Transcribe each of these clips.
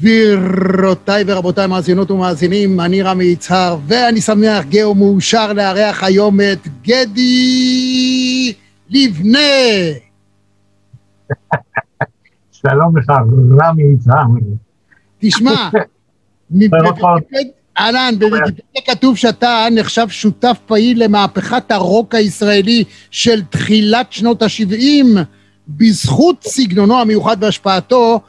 גבירותיי ורבותיי, מאזינות ומאזינים, אני רמי יצהר, ואני שמח, גאה ומאושר לארח היום את גדי לבנה. שלום לך, רמי יצהר. תשמע, אהלן, בוויקיפדיה כתוב שאתה נחשב שותף פעיל למהפכת הרוק הישראלי של תחילת שנות ה-70, בזכות סגנונו המיוחד והשפעתו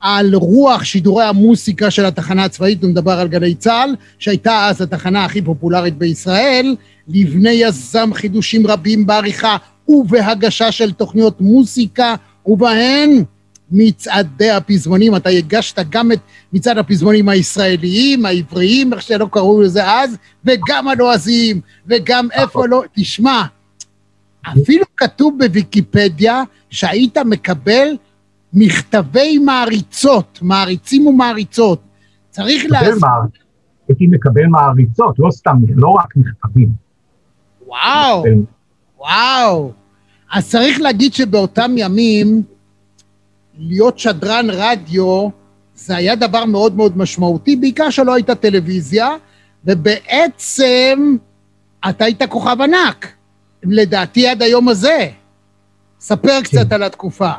על רוח שידורי המוסיקה של התחנה הצבאית, הוא מדבר על גלי צה"ל, שהייתה אז התחנה הכי פופולרית בישראל, לבני יזם חידושים רבים בעריכה ובהגשה של תוכניות מוסיקה, ובהן מצעדי הפזמונים, אתה הגשת גם את מצעד הפזמונים הישראליים, העבריים, איך שלא קראו לזה אז, וגם הלועזיים, וגם איפה לא, תשמע, אפילו כתוב בוויקיפדיה שהיית מקבל מכתבי מעריצות, מעריצים ומעריצות. צריך להסביר... הייתי מקבל מעריצות, לא סתם, לא רק מכתבים. וואו, וואו. אז צריך להגיד שבאותם ימים, להיות שדרן רדיו זה היה דבר מאוד מאוד משמעותי, בעיקר שלא הייתה טלוויזיה, ובעצם אתה היית כוכב ענק, לדעתי עד היום הזה. ספר כן. קצת על התקופה.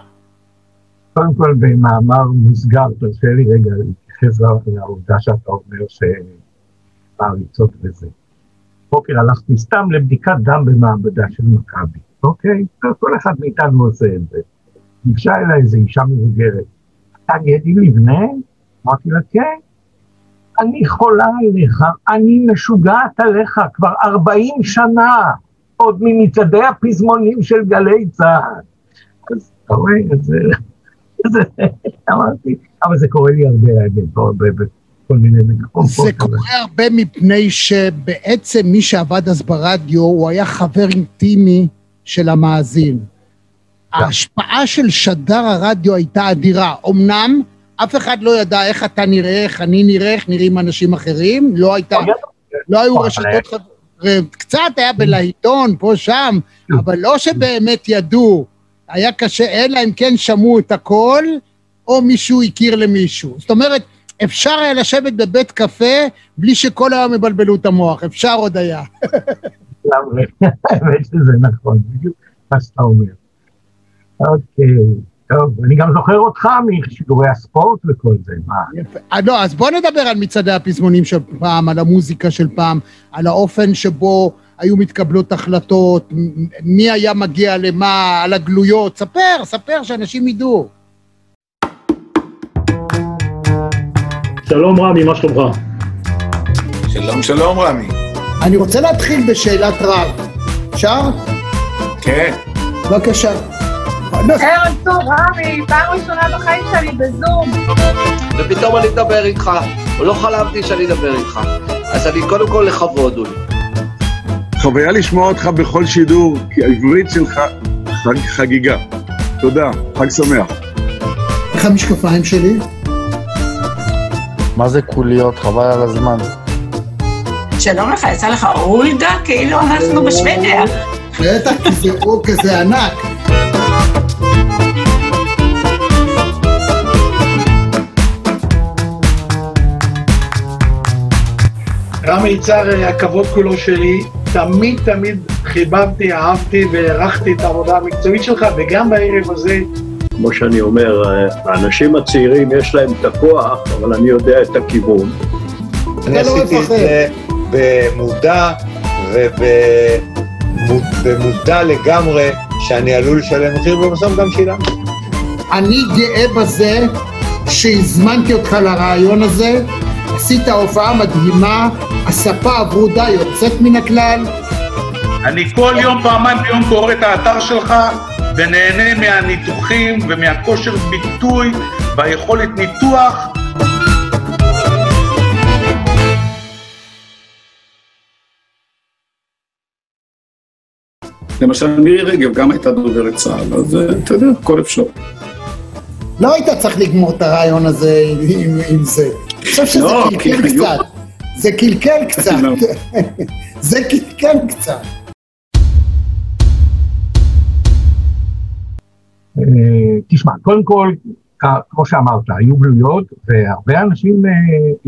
קודם כל, במאמר מוסגר, תרשה לי רגע להתייחס לעובדה שאתה אומר שמעריצות וזה. בוקר הלכתי סתם לבדיקת דם במעבדה של מכבי, אוקיי? כל אחד מאיתנו עושה את זה. ניגשה אליי איזו אישה מבוגרת, אתה גדי לבנה? אמרתי לה, כן. אני חולה עליך, אני משוגעת עליך כבר 40 שנה, עוד ממצעדי הפזמונים של גלי צה"ל. אז אתה רואה, זה... אמרתי, אבל זה קורה לי הרבה, בכל מיני מקומות. זה קורה הרבה מפני שבעצם מי שעבד אז ברדיו, הוא היה חבר אינטימי של המאזין. ההשפעה של שדר הרדיו הייתה אדירה. אמנם אף אחד לא ידע איך אתה נראה, איך אני נראה, איך נראים אנשים אחרים, לא הייתה, לא היו רשתות, קצת היה בלעיתון, פה, שם, אבל לא שבאמת ידעו. היה קשה, אלא אם כן שמעו את הכל, או מישהו הכיר למישהו. זאת אומרת, אפשר היה לשבת בבית קפה בלי שכל היום יבלבלו את המוח, אפשר עוד היה. האמת שזה נכון, בדיוק מה שאתה אומר. אוקיי, טוב, אני גם זוכר אותך משידורי הספורט וכל זה, מה? יפה. אה, לא, אז בוא נדבר על מצעדי הפזמונים של פעם, על המוזיקה של פעם, על האופן שבו היו מתקבלות החלטות, מי היה מגיע למה, על הגלויות, ספר, ספר, שאנשים ידעו. שלום רמי, מה שלומך? שלום, שלום רמי. אני רוצה להתחיל בשאלת רב. אפשר? כן. בבקשה. ערב טוב, רמי, פעם ראשונה בחיים שלי בזום. ופתאום אני אדבר איתך, לא חלמתי שאני אדבר איתך. אז אני קודם כל לכבוד, אולי. חוויה לשמוע אותך בכל שידור, כי העברית שלך חג, חגיגה. תודה, חג שמח. איך המשקפיים שלי? מה זה קוליות? חבל על הזמן. שלום לך, יצא לך אולדה? כאילו אנחנו בשוודיה. בטח, כי זה אור כזה ענק. רמי יצהר, הכבוד כולו שלי, תמיד תמיד חיבבתי, אהבתי והערכתי את העבודה המקצועית שלך, וגם בערב הזה. כמו שאני אומר, האנשים הצעירים יש להם את הכוח, אבל אני יודע את הכיוון. אני לא עשיתי את זה במודע ובמודע לגמרי שאני עלול לשלם מחיר, ובסוף גם שילמתי. אני גאה בזה שהזמנתי אותך לרעיון הזה, עשית הופעה מדהימה, הספה הברודה יוצאת מן הכלל. אני כל יום, פעמיים ביום קורא את האתר שלך ונהנה מהניתוחים ומהכושר ביטוי והיכולת ניתוח. למשל מירי רגב גם הייתה דוברת צה"ל, אז אתה יודע, הכל אפשר. לא היית צריך לגמור את הרעיון הזה עם, עם זה. חושב שזה לא, קלקל קצת. זה קלקל קצת. לא. זה קלקל קצת. תשמע, קודם כל, כ- כמו שאמרת, היו גלויות, והרבה אנשים אה,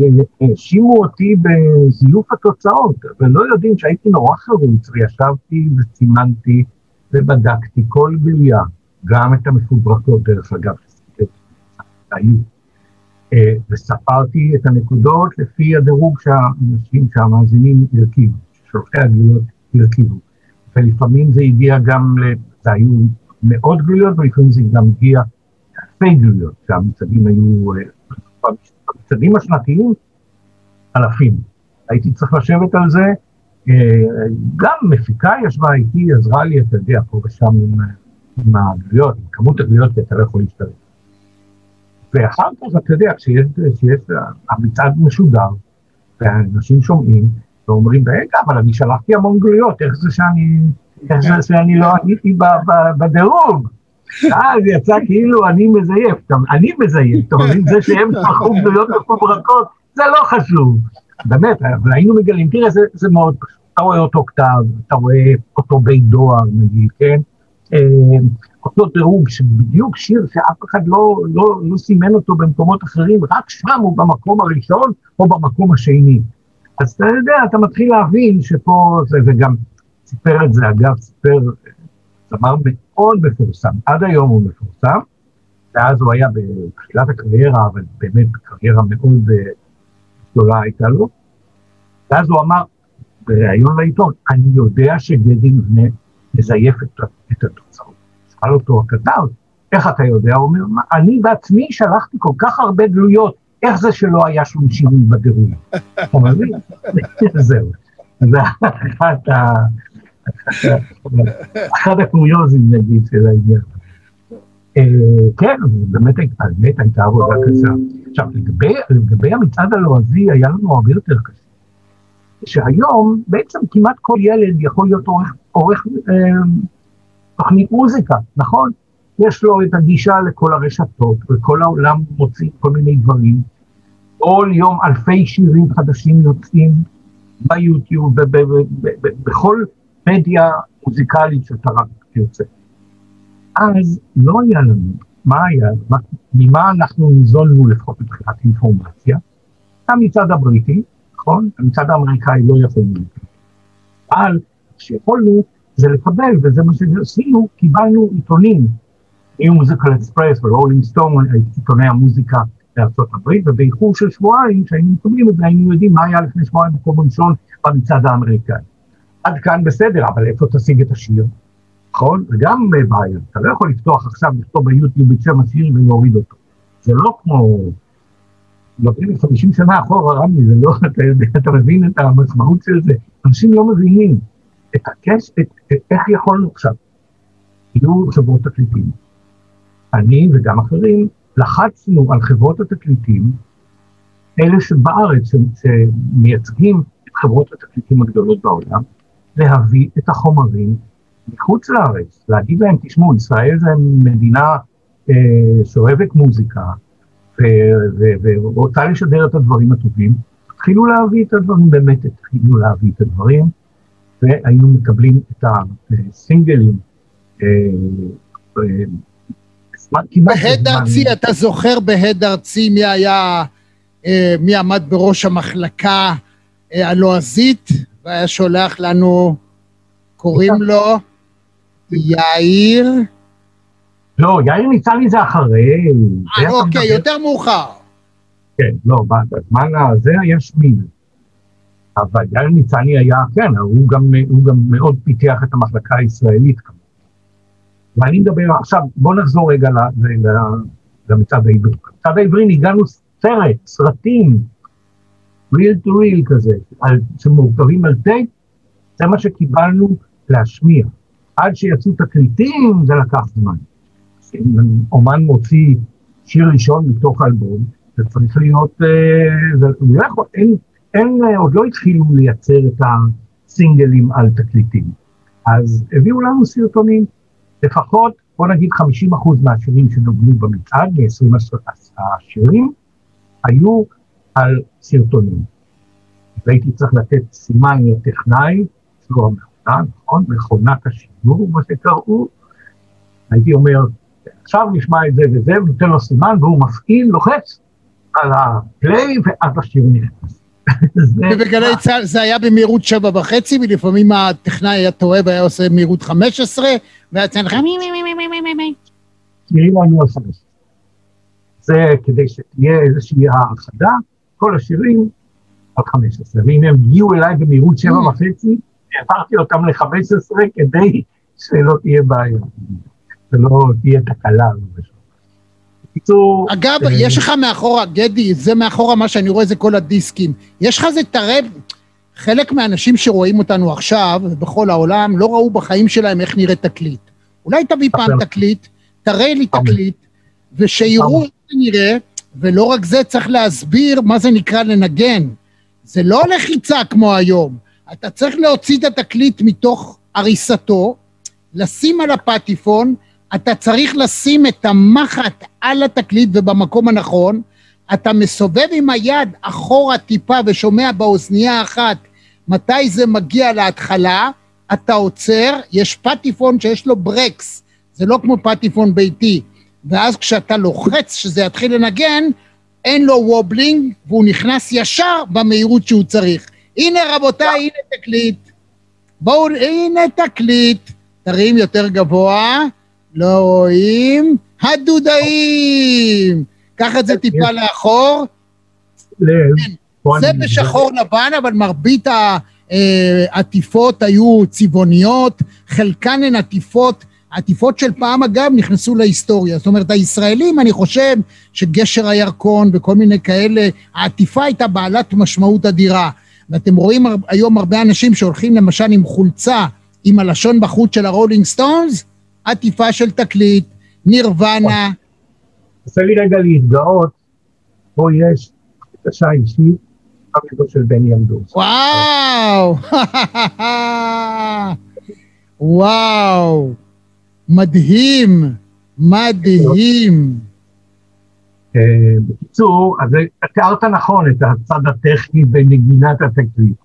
אה, האשימו אותי בזיוף התוצאות, ולא יודעים שהייתי נורא חרוץ, וישבתי וסימנתי ובדקתי כל גלויה, גם את המפוברקות, דרך אגב, היו. אה, וספרתי את הנקודות לפי הדירוג שהאנשים, שהמאזינים הרכיבו, ששולחי הגלויות הרכיבו. ולפעמים זה הגיע גם, זה היו מאות גלויות, ולפעמים זה גם הגיע אלפי גלויות, שהמצעדים היו, אה, במצעדים השנתיים, אלפים. הייתי צריך לשבת על זה, אה, גם מפיקה ישבה איתי, עזרה לי, אתה יודע, פה ושם עם, עם הגלויות, עם כמות הגלויות, כי אתה לא יכול להשתלט. ואחר כך, אתה יודע, כשיש, כשיש המצעד משודר, ואנשים שומעים, ואומרים, רגע, אבל אני שלחתי המון גלויות, איך זה שאני, איך זה שאני לא עניתי בדירוג? אז יצא כאילו אני מזייף, אני מזייף, אתה מבין? זה שהם שלחו גלויות מפוברקות, זה לא חשוב. באמת, אבל היינו מגלים, תראה, זה, זה מאוד פשוט. אתה רואה אותו כתב, אתה רואה אותו בית דואר, נגיד, כן? אה, אותו דירוג שבדיוק שיר שאף אחד לא, לא, לא סימן אותו במקומות אחרים, רק שם הוא במקום הראשון או במקום השני. אז אתה יודע, אתה מתחיל להבין שפה זה, וגם סיפר את זה, אגב, סיפר זמר מאוד מפורסם, עד היום הוא מפורסם, ואז הוא היה בתחילת הקריירה, אבל באמת קריירה מאוד אה, גדולה הייתה לו, ואז הוא אמר בריאיון לעיתון, אני יודע שגדי מבנה מזייף את, את התוצאות. שאל אותו הכתב, איך אתה יודע? הוא אומר, "מה, אני בעצמי שלחתי כל כך הרבה גלויות, איך זה שלא היה שום שינוי בדירוג? אתה מבין? זהו. זה אחת ה... אחד הקוריוזים נגיד של העניין. אה, כן, באמת הייתה- עבודה קשה. עכשיו, לגבי, המצעד הלועזי היה לנו הרבה יותר קשה. שהיום בעצם כמעט כל ילד יכול להיות עורך אה, תוכנית מוזיקה, נכון? יש לו את הגישה לכל הרשתות, וכל העולם מוציא כל מיני דברים. כל יום אלפי שירים חדשים יוצאים ביוטיוב, ב- ב- ב- ב- בכל מדיה מוזיקלית שאתה רק תרצה. אז לא היה לנו, מה היה, מה, ממה אנחנו ניזונו לפחות מבחינת אינפורמציה? המצעד הבריטי, נכון? המצעד האמריקאי לא יכולנו לקבל. אבל כשיכולנו זה לקבל, וזה מה שעשינו, קיבלנו עיתונים, ניו מוזיקל אקספרס ורולינג סטון, עיתוני המוזיקה בארצות הברית, ובאיחור של שבועיים, כשהיינו מקבלים את זה, היינו יודעים מה היה לפני שבועיים במקום ראשון במצעד האמריקאי. עד כאן בסדר, אבל איפה תשיג את השיר? נכון? זה גם בעיה. אתה לא יכול לפתוח עכשיו, לכתוב ביוטיוב את שם השיר ולהוריד אותו. זה לא כמו... מדברים לי 50 שנה אחורה, רמי, זה לא, אתה יודע, אתה מבין את המשמעות של זה. אנשים לא מבינים את הקש, את, את, איך יכולנו עכשיו. יהיו חברות תקליטים. אני וגם אחרים לחצנו על חברות התקליטים, אלה שבארץ, שמייצגים את חברות התקליטים הגדולות בעולם, להביא את החומרים מחוץ לארץ, להגיד להם, תשמעו, ישראל זה מדינה אה, שאוהבת מוזיקה ורוצה לשדר את הדברים הטובים, התחילו להביא את הדברים, באמת התחילו להביא את הדברים, והיינו מקבלים את הסינגלים. אה, אה, בהד ארצי, אתה זוכר בהד ארצי מי היה, אה, מי עמד בראש המחלקה הלועזית, והיה שולח לנו, קוראים לו יאיר, לא, יאיר ניצני זה אחרי. אוקיי, יותר מאוחר. כן, לא, בזמן הזה היה שמיל. אבל יאיר ניצני היה, כן, הוא גם, הוא גם מאוד פיתח את המחלקה הישראלית. ואני מדבר, עכשיו, בוא נחזור רגע למצעד העברי. במצעד העברי ניגענו סרט, סרטים, real to real כזה, על, שמורכבים על טייפ, זה מה שקיבלנו להשמיע. עד שיצאו תקליטים, זה לקח זמן. אומן מוציא שיר ראשון מתוך אלבום, זה צריך להיות, אה, זה לא יכול, אין, אין, אה, עוד לא התחילו לייצר את הסינגלים על תקליטים. אז הביאו לנו סרטונים, לפחות, בוא נגיד 50% מהשירים שנוגנו במצעד, מ-20 השירים, היו על סרטונים. והייתי צריך לתת סימן לטכנאי, זו המכונה, נכון? מכונת השידור, מה שקראו. הייתי אומר, עכשיו נשמע את זה וזה, ונותן לו סימן, והוא מפעיל, לוחץ על הפליי, ואז השיר נכנס. ובגלי צה"ל זה היה במהירות שבע וחצי, ולפעמים הטכנאי היה טועה והיה עושה מהירות חמש עשרה, והיה ציין לך מי מי מי מי מי מי מי. מי. היו על חמש. זה כדי שתהיה איזושהי האחדה, כל השירים עד חמש עשרה. ואם הם הגיעו אליי במהירות שבע וחצי, העברתי אותם לחמש עשרה כדי שלא תהיה בעיה, שלא תהיה תקלה. בקיצור... אגב, אה, יש לך מאחורה, גדי, זה מאחורה מה שאני רואה זה כל הדיסקים. יש לך איזה תרב, חלק מהאנשים שרואים אותנו עכשיו, בכל העולם, לא ראו בחיים שלהם איך נראה תקליט. אולי תביא פעם ספר. תקליט, תראה לי ספר. תקליט, ושיראו איך זה נראה, ולא רק זה, צריך להסביר מה זה נקרא לנגן. זה לא לחיצה כמו היום. אתה צריך להוציא את התקליט מתוך עריסתו, לשים על הפטיפון, אתה צריך לשים את המחט על התקליט ובמקום הנכון, אתה מסובב עם היד אחורה טיפה ושומע באוזנייה האחת מתי זה מגיע להתחלה, אתה עוצר, יש פטיפון שיש לו ברקס, זה לא כמו פטיפון ביתי, ואז כשאתה לוחץ שזה יתחיל לנגן, אין לו wobbling, והוא נכנס ישר במהירות שהוא צריך. הנה רבותיי, הנה תקליט. בואו, הנה תקליט. תרים יותר גבוה, לא רואים. הדודאים! קח את זה טיפה לאחור. פה זה בשחור לבן, אבל מרבית העטיפות היו צבעוניות, חלקן הן עטיפות, עטיפות של פעם אגב נכנסו להיסטוריה. זאת אומרת, הישראלים, אני חושב שגשר הירקון וכל מיני כאלה, העטיפה הייתה בעלת משמעות אדירה. ואתם רואים היום הרבה אנשים שהולכים למשל עם חולצה עם הלשון בחוץ של הרולינג סטונס, עטיפה של תקליט, נירוונה, עושה לי רגע להתגאות, פה יש בקשה אישית, חביבו של בני אמדורס. וואו! וואו! מדהים! מדהים! אה, בקיצור, אז תיארת נכון את הצד הטכני בנגינת התקליט.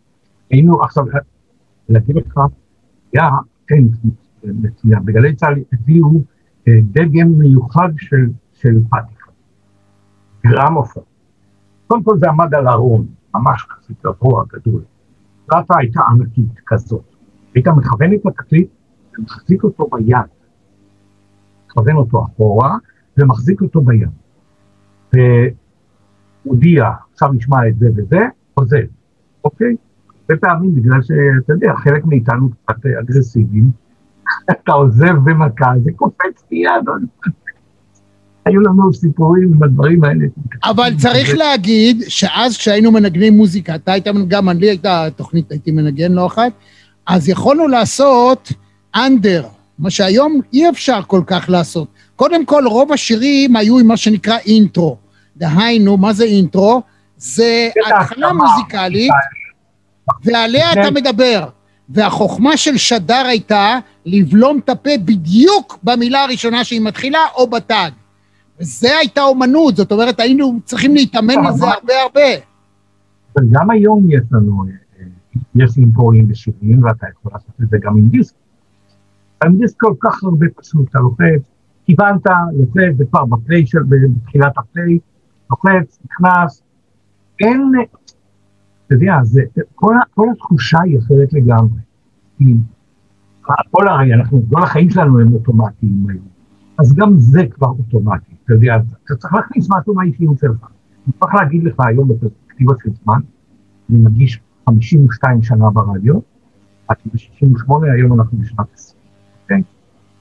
היינו עכשיו, להגיד לך, היה, כן, מצוין, בגלי צה"ל הביאו אה, דגם מיוחד של, של פטיפה, גרמופון. קודם כל זה עמד על ארון, ממש כזה גבוה, גדול. פלטה הייתה ענקית כזאת. היית מכוון את ומחזיק אותו ביד. מכוון אותו אחורה ומחזיק אותו ביד. ומודיע, עכשיו נשמע את זה וזה, עוזב, אוקיי? הרבה פעמים בגלל שאתה יודע, חלק מאיתנו קצת אגרסיביים, אתה עוזב במכה, זה קופץ מיד. היו לנו סיפורים עם הדברים האלה. אבל צריך להגיד שאז כשהיינו מנגנים מוזיקה, אתה היית, גם לי הייתה תוכנית, הייתי מנגן לא אחת, אז יכולנו לעשות אנדר, מה שהיום אי אפשר כל כך לעשות. קודם כל, רוב השירים היו עם מה שנקרא אינטרו. דהיינו, מה זה אינטרו? זה התחלה מוזיקלית, ועליה אתה מדבר. והחוכמה של שדר הייתה לבלום את הפה בדיוק במילה הראשונה שהיא מתחילה, או בתג. וזה הייתה אומנות, זאת אומרת, היינו צריכים להתאמן לזה הרבה הרבה. גם היום יש לנו, אה, יש אימפורים בשירים, ואתה יכול לעשות את זה גם עם דיסק. עם דיסק כל כך הרבה פשוט, אתה לוחץ, כיוונת, לוחץ, זה כבר בפליי של, בתחילת הפליי, לוחץ, נכנס, אין, אתה יודע, זה, כל, כל התחושה היא אחרת לגמרי. כי כל הרי, אנחנו, כל החיים שלנו הם אוטומטיים היום. אז גם זה כבר אוטומטי, אתה יודע, אתה צריך להכניס משהו מהאישיות שלך. אני צריך להגיד לך היום בפרספקטיבה של זמן, אני מגיש 52 שנה ברדיו, באתי ב-68, היום אנחנו בשנת 20, אוקיי?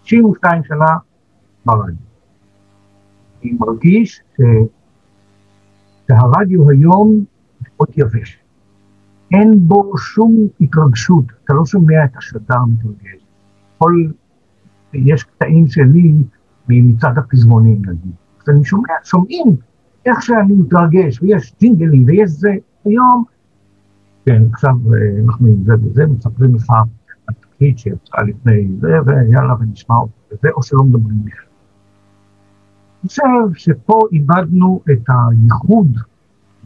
62 שנה ברדיו. אני מרגיש. שהרדיו היום מאוד יבש. אין בו שום התרגשות, אתה לא שומע את השדר מתרגש. כל... יש קטעים שלי מצד הפזמונים נגיד. אז אני שומע, שומעים איך שאני מתרגש, ויש ג'ינגלים ויש זה, היום, כן, עכשיו אה, אנחנו עם זה וזה, מספרים לך על תקליט שיצאה לפני זה, ויאללה ונשמע אותו וזה, או שלא מדברים בכלל. אני חושב שפה איבדנו את הייחוד,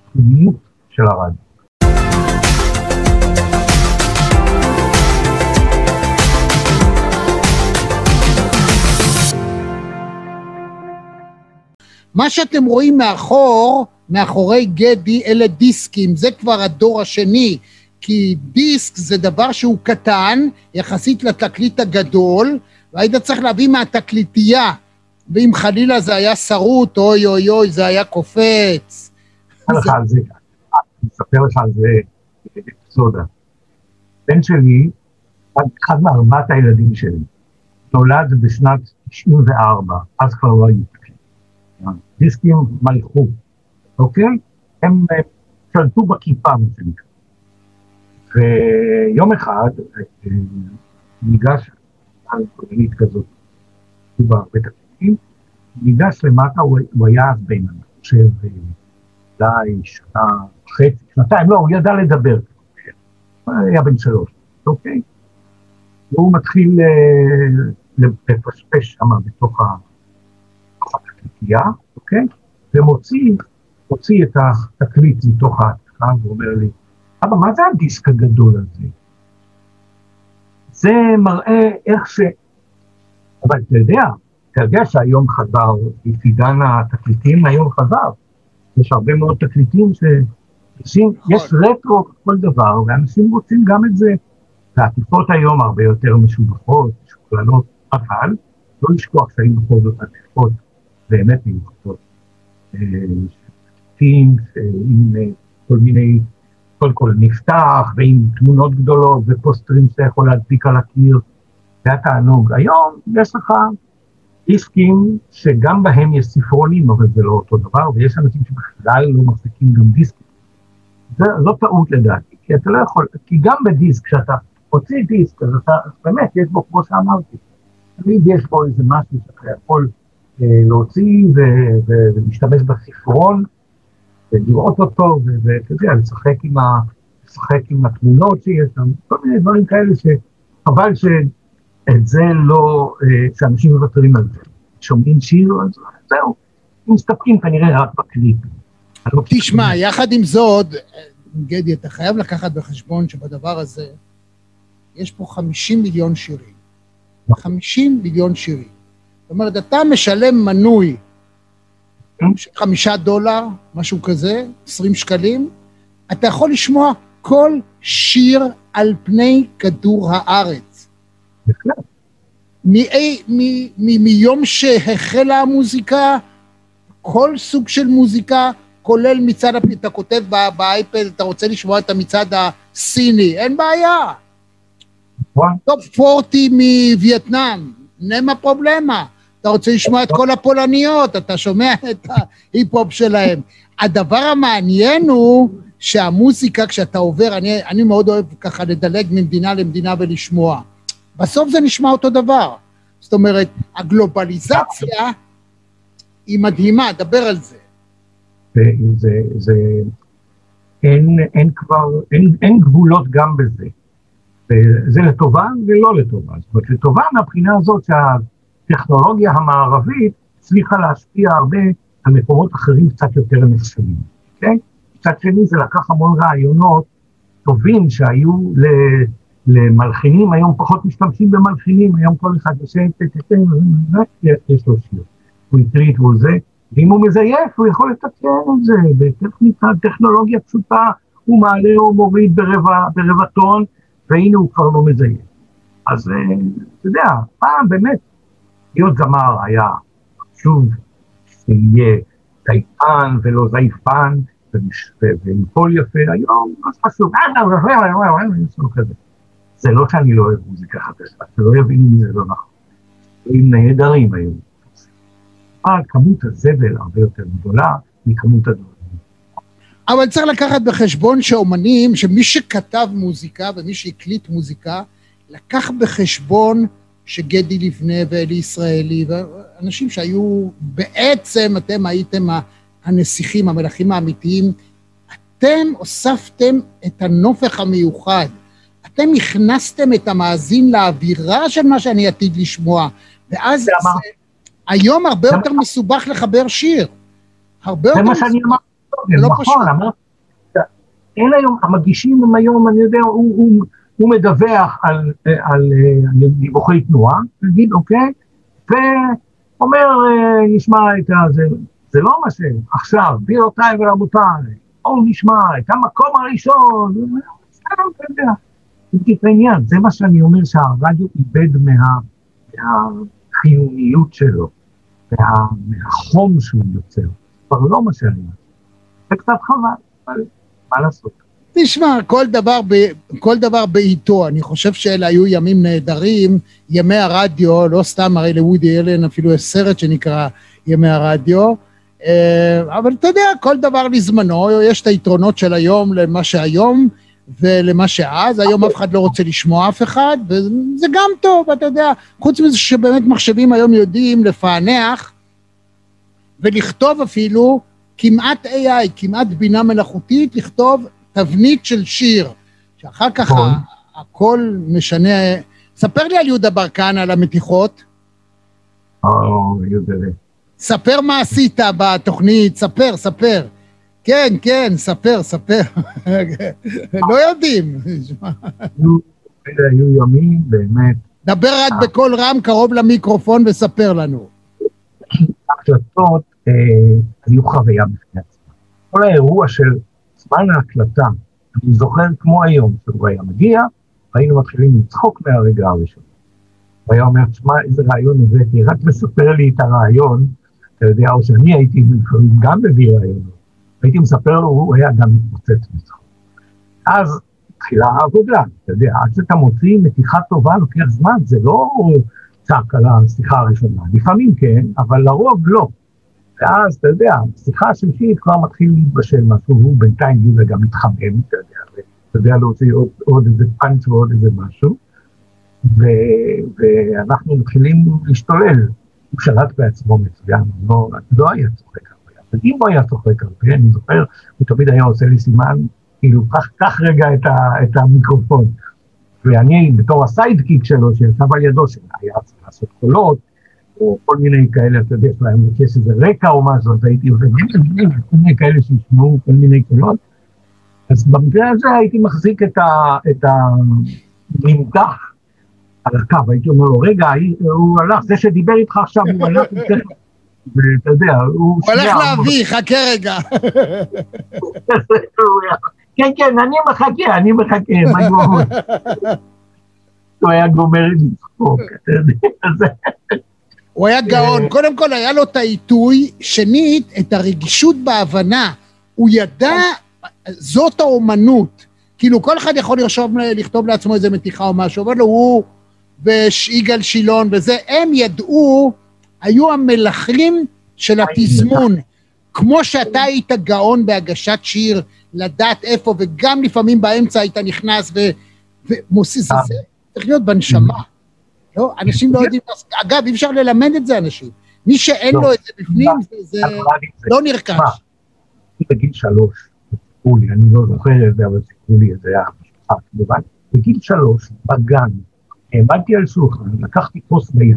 הייחודיות של הרדיו. מה שאתם רואים מאחור, מאחורי גדי, אלה דיסקים, זה כבר הדור השני, כי דיסק זה דבר שהוא קטן, יחסית לתקליט הגדול, והיית צריך להביא מהתקליטייה, ואם חלילה זה היה שרוט, אוי אוי אוי, זה היה קופץ. אני אספר לך על זה אפיזודה. בן שלי, אחד מארבעת הילדים שלי, נולד בשנת 94, אז כבר לא היו דיסקים. דיסקים מלכו, אוקיי? הם אה, שלטו בכיפה, מה שנקרא. ויום אחד אה, ניגש על כולנית כזאת, הרבה תקציבים, ניגש למטה, הוא, היה אז בן, אני חושב, אה, אולי שנה וחצי, שנתיים, לא, הוא ידע לדבר, היה בן שלוש, אוקיי? והוא מתחיל אה, לפשפש שם בתוך התקליטייה, אוקיי? ומוציא מוציא את התקליט מתוך העתקה ואומר לי, אבא, מה זה הדיסק הגדול הזה? זה מראה איך ש... אבל אתה יודע, אתה יודע שהיום חזר, עידן התקליטים היום חזר. יש הרבה מאוד תקליטים שאנשים, יש רטרו כל דבר, ואנשים רוצים גם את זה. העטיפות היום הרבה יותר משובחות, משוקללות, אבל לא לשכוח שהיו בכל זאת עטיפות באמת מיוחדות. תקליטים עם אה, כל מיני, קודם כל נפתח, ועם תמונות גדולות ופוסטרים שאתה יכול להדביק על הקיר, זה התענוג. היום יש לך דיסקים שגם בהם יש ספרונים, אבל זה לא אותו דבר, ויש אנשים שבכלל לא מחזיקים גם דיסקים. זה, זו טעות לדעתי, כי אתה לא יכול, כי גם בדיסק, כשאתה הוציא דיסק, אז אתה, באמת, יש בו, כמו שאמרתי, תמיד יש בו איזה משהו שאתה יכול אה, להוציא ולהשתמש בספרון, ולראות אותו, ואתה יודע, לשחק עם, ה, לשחק עם התמונות שיש שם, כל מיני דברים כאלה שחבל שאת זה לא, אה, שאנשים מוותרים על זה. שומעים שיר, אז זהו, מסתפקים כנראה רק בקליפ. לא תשמע, יחד עם זאת, גדי, אתה חייב לקחת בחשבון שבדבר הזה יש פה 50 מיליון שירים. 50 מיליון שירים. זאת אומרת, אתה משלם מנוי של חמישה דולר, משהו כזה, 20 שקלים, אתה יכול לשמוע כל שיר על פני כדור הארץ. מיום שהחלה המוזיקה, כל סוג של מוזיקה, כולל מצעד, אתה כותב באייפד, אתה רוצה לשמוע את המצעד הסיני, אין בעיה. Top 40 מווייטנאם, nema problema. אתה רוצה לשמוע את כל הפולניות, אתה שומע את ההיפ-הופ שלהם. הדבר המעניין הוא שהמוזיקה, כשאתה עובר, אני, אני מאוד אוהב ככה לדלג ממדינה למדינה ולשמוע. בסוף זה נשמע אותו דבר. זאת אומרת, הגלובליזציה היא מדהימה, דבר על זה. זה, זה, זה אין, אין כבר, אין, אין גבולות גם בזה. זה לטובה ולא לטובה. זאת אומרת, לטובה מהבחינה הזאת שה... הטכנולוגיה המערבית הצליחה להשפיע הרבה על מקומות אחרים קצת יותר נחשבים, אוקיי? מצד שני זה לקח המון רעיונות טובים שהיו. למלחינים, היום פחות משתמשים במלחינים, היום כל אחד יושב, יש לו שיר. הוא הקליט והוא זה, ואם הוא מזייף, הוא יכול לתקן את זה בטכניקה, טכנולוגיה פשוטה, הוא מעלה או מוריד ברבע טון, והנה הוא כבר לא מזייף. אז אה, אתה יודע, פעם באמת להיות זמר היה חשוב שיהיה זייפן ולא זייפן, ועם קול יפה, היום אז חשוב, זה לא שאני לא אוהב מוזיקה חדשה, שלא יבינו מזה לא נכון. דברים נהדרים היו. אבל כמות הזבל הרבה יותר גדולה מכמות הדברים. אבל צריך לקחת בחשבון שאומנים, שמי שכתב מוזיקה ומי שהקליט מוזיקה, לקח בחשבון שגדי לבנה ואלי ישראלי, ואנשים שהיו, בעצם אתם הייתם הנסיכים, המלכים האמיתיים, אתם הוספתם את הנופך המיוחד. אתם הכנסתם את המאזין לאווירה של מה שאני עתיד לשמוע, ואז זה, זה, היום הרבה יותר מסובך לחבר שיר. הרבה יותר מסובך. זה מה שאני אמרתי, לא נכון, אמרתי, אין היום, המגישים הם היום, אני יודע, הוא... הוא הוא מדווח על, על, על דיווחי תנועה, נגיד, אוקיי? ואומר, נשמע את הזה, זה לא מה ש... עכשיו, גבירותיי ורבותיי, בואו נשמע את המקום הראשון, בסדר, אתה יודע. זה העניין, זה מה שאני אומר שהרדיו איבד מה, מהחיוניות שלו, מה, מהחום שהוא יוצר. כבר לא מה שאני אומר. זה קצת חבל, אבל מה לעשות? תשמע, כל דבר, ב, כל דבר בעיתו, אני חושב שאלה היו ימים נהדרים, ימי הרדיו, לא סתם, הרי לוודי אלן אפילו יש סרט שנקרא ימי הרדיו, אה, אבל אתה יודע, כל דבר לזמנו, יש את היתרונות של היום למה שהיום ולמה שאז, היום אף אחד לא רוצה לשמוע אף אחד, וזה גם טוב, אתה יודע, חוץ מזה שבאמת מחשבים היום יודעים לפענח ולכתוב אפילו כמעט AI, כמעט בינה מלאכותית, לכתוב תבנית של שיר, שאחר כך נכון. הכל משנה. ספר לי על יהודה ברקן, על המתיחות. או, יהודה. ספר מה עשית בתוכנית, ספר, ספר. כן, כן, ספר, ספר. לא יודעים. היו ימים באמת, דבר רק בקול רם קרוב למיקרופון וספר לנו. ההקלטות אה, היו חוויה בפני עצמה. כל האירוע של זמן ההקלטה, אני זוכר כמו היום, שהוא היה מגיע, והיינו מתחילים לצחוק מהרגע הראשון. הוא היה אומר, תשמע, איזה רעיון הבאתי, רק מספר לי את הרעיון, אתה יודע, או שאני הייתי לפעמים גם מביא רעיונות. הייתי מספר לו, הוא היה גם מתפוצץ מצחוק. אז התחילה העבודה, אתה יודע, עד שאתה מוציא מתיחה טובה לוקח זמן, זה לא צעק על השיחה הראשונה, לפעמים כן, אבל לרוב לא. ואז, אתה יודע, שיחה השלישית כבר מתחיל להתבשל משהו, הוא בינתיים יהודה גם מתחמם, אתה יודע, ואתה יודע להוציא עוד, עוד איזה פאנץ' ועוד איזה משהו, ו, ואנחנו מתחילים להשתולל. הוא שלט בעצמו מצוין, לא, לא היה צוחק הרבה, אבל אם הוא היה צוחק הרבה, אני זוכר, הוא תמיד היה עושה לי סימן, כאילו, קח, קח רגע את, ה, את המיקרופון. ואני, בתור הסיידקיק שלו, שישב על ידו, שהיה צריך לעשות קולות, או כל מיני כאלה, אתה יודע, שלהם יש איזה רקע או משהו, אז הייתי עובד, כל מיני כאלה שישמעו כל מיני קולות. אז במקרה הזה הייתי מחזיק את, ה, את הממתח על הקו, הייתי אומר לו, רגע, הוא הלך, זה שדיבר איתך עכשיו, הוא הלך, ואתה יודע, הוא... הוא הולך להביא, חכה רגע. כן, כן, אני מחכה, אני מחכה, מה הוא אומר? הוא היה גומר לצחוק, אתה יודע. הוא היה גאון, קודם כל היה לו את העיתוי, שנית, את הרגישות בהבנה. הוא ידע, זאת האומנות. כאילו, כל אחד יכול לרשום, לכתוב לעצמו איזה מתיחה או משהו, אבל הוא ויגאל שילון וזה, הם ידעו, היו המלכים של התזמון. כמו שאתה היית גאון בהגשת שיר, לדעת איפה, וגם לפעמים באמצע היית נכנס ומוסיס, זה צריך להיות בנשמה. לא, אנשים לא יודעים, אגב, אי אפשר ללמד את זה אנשים. מי שאין לו את זה בפנים, זה לא נרכש. בגיל שלוש, סיפרו לי, אני לא זוכר את זה, אבל סיפרו לי את זה, המשפחה כמובן, בגיל שלוש, בגן, העמדתי על שולחן, לקחתי כוס ביד,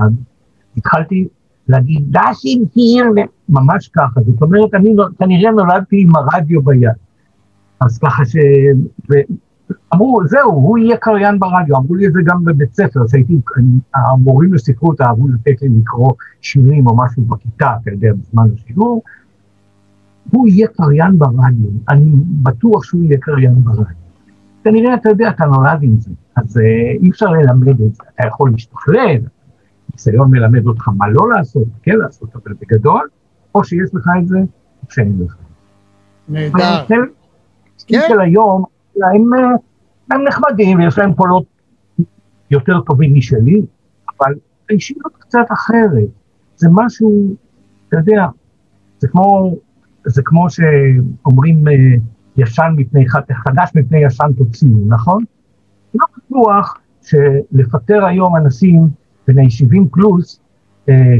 התחלתי להגיד, דשים היר, ממש ככה, זאת אומרת, אני כנראה נולדתי עם הרדיו ביד. אז ככה ש... אמרו, זהו, הוא יהיה קריין ברדיו, אמרו לי את זה גם בבית ספר, שהייתי, המורים לספרות אהבו לתת לי לקרוא שירים או משהו בכיתה, אתה יודע, בזמן השיעור. הוא יהיה קריין ברדיו, אני בטוח שהוא יהיה קריין ברדיו. כנראה, אתה יודע, אתה נולד עם זה, אז אי אפשר ללמד את זה, אתה יכול להשתכלל, ניסיון מלמד אותך מה לא לעשות, כן לעשות, אבל בגדול, או שיש לך את זה, או שאין לך. נהדר. כן. של היום, הם, הם נחמדים ויש להם קולות יותר טובים משלי, אבל האישיות קצת אחרת. זה משהו, אתה יודע, זה כמו, זה כמו שאומרים ישן מפני חדש מפני ישן תוציאו, נכון? לא בטוח שלפטר היום אנשים בני 70 פלוס, אה,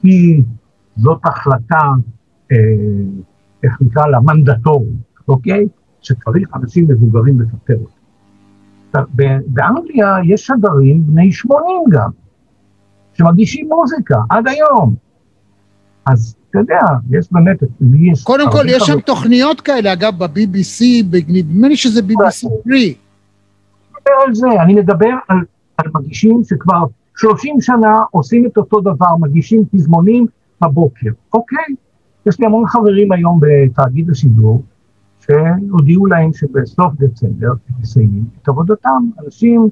כי זאת החלטה, אה, איך נקרא לה, מנדטורית, אוקיי? שצריך אנשים מבוגרים לפטר אותם. באנגליה יש שדרים בני 80 גם, שמגישים מוזיקה עד היום. אז אתה יודע, יש באמת, יש... קודם כל, יש שם תוכניות כאלה, אגב, ב-BBC, נדמה לי שזה BBC 3. אני מדבר על זה, אני מדבר על, על מגישים שכבר 30 שנה עושים את אותו דבר, מגישים פזמונים בבוקר, אוקיי? יש לי המון חברים היום בתאגיד השידור, שהודיעו להם שבסוף דצמבר הם מסיימים את עבודתם. אנשים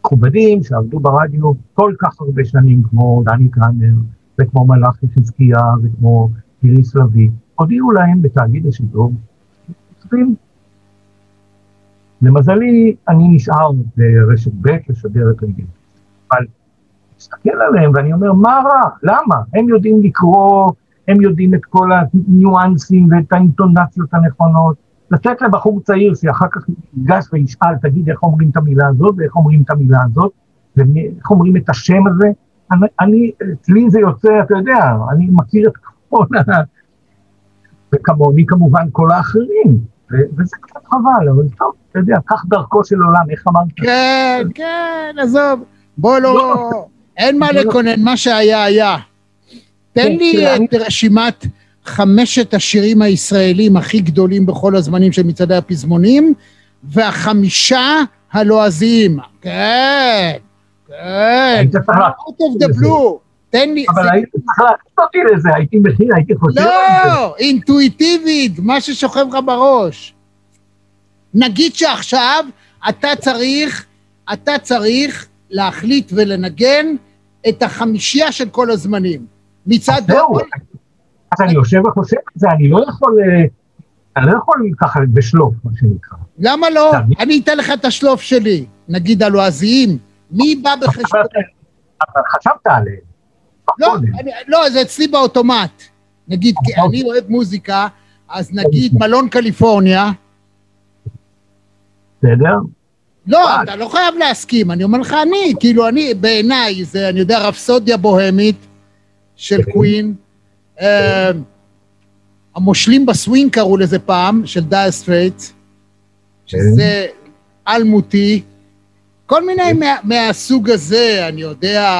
מכובדים שעבדו ברדיו כל כך הרבה שנים, כמו דני קרנר, וכמו מלאכי חזקיה, וכמו איריס לביא, הודיעו להם בתאגיד השידור. למזלי, אני נשאר ברשת ב' לשדר את הרגל. אבל מסתכל עליהם ואני אומר, מה רע? למה? הם יודעים לקרוא, הם יודעים את כל הניואנסים ואת האינטונציות הנכונות. לתת לבחור צעיר שאחר כך ייגש וישאל, תגיד איך אומרים את המילה הזאת ואיך אומרים את המילה הזאת, ואיך אומרים את השם הזה. אני, אני, אצלי זה יוצא, אתה יודע, אני מכיר את כל ה... וכמוני כמובן כל האחרים, ו- וזה קצת חבל, אבל טוב, אתה יודע, קח דרכו של עולם, איך אמרת? כן, כן, עזוב. בוא לא... אין מה לקונן, מה שהיה היה. תן לי תראה, אני- את רשימת חמשת השירים הישראלים הכי גדולים בכל הזמנים של מצעדי הפזמונים, והחמישה הלועזיים. כן, כן. היית צריך out of the blue. תן לי... אבל הייתי צריך להכניס אותי לזה, הייתי מכין, הייתי חושב על זה. לא, אינטואיטיבית, מה ששוכב לך בראש. נגיד שעכשיו אתה צריך, אתה צריך להחליט ולנגן את החמישייה של כל הזמנים. מצד... זהו, אז אני יושב וחושב על זה, אני לא יכול, אה, אני לא יכול ככה בשלוף, מה שנקרא. למה לא? אני אתן לך את השלוף שלי, נגיד הלועזיים. מי בא בחשבון? חשבת עליהם. לא, אני- לא, זה אצלי באוטומט. נגיד, כי אני אוהב מוזיקה, אז נגיד מלון קליפורניה. בסדר? לא, אתה לא חייב להסכים, אני אומר לך אני, כאילו אני, בעיניי, זה, אני יודע, רפסודיה בוהמית של קווין. אה, המושלים בסווינג קראו לזה פעם, של דייר סטרייטס, שזה אלמותי. כל מיני מה- מהסוג הזה, אני יודע.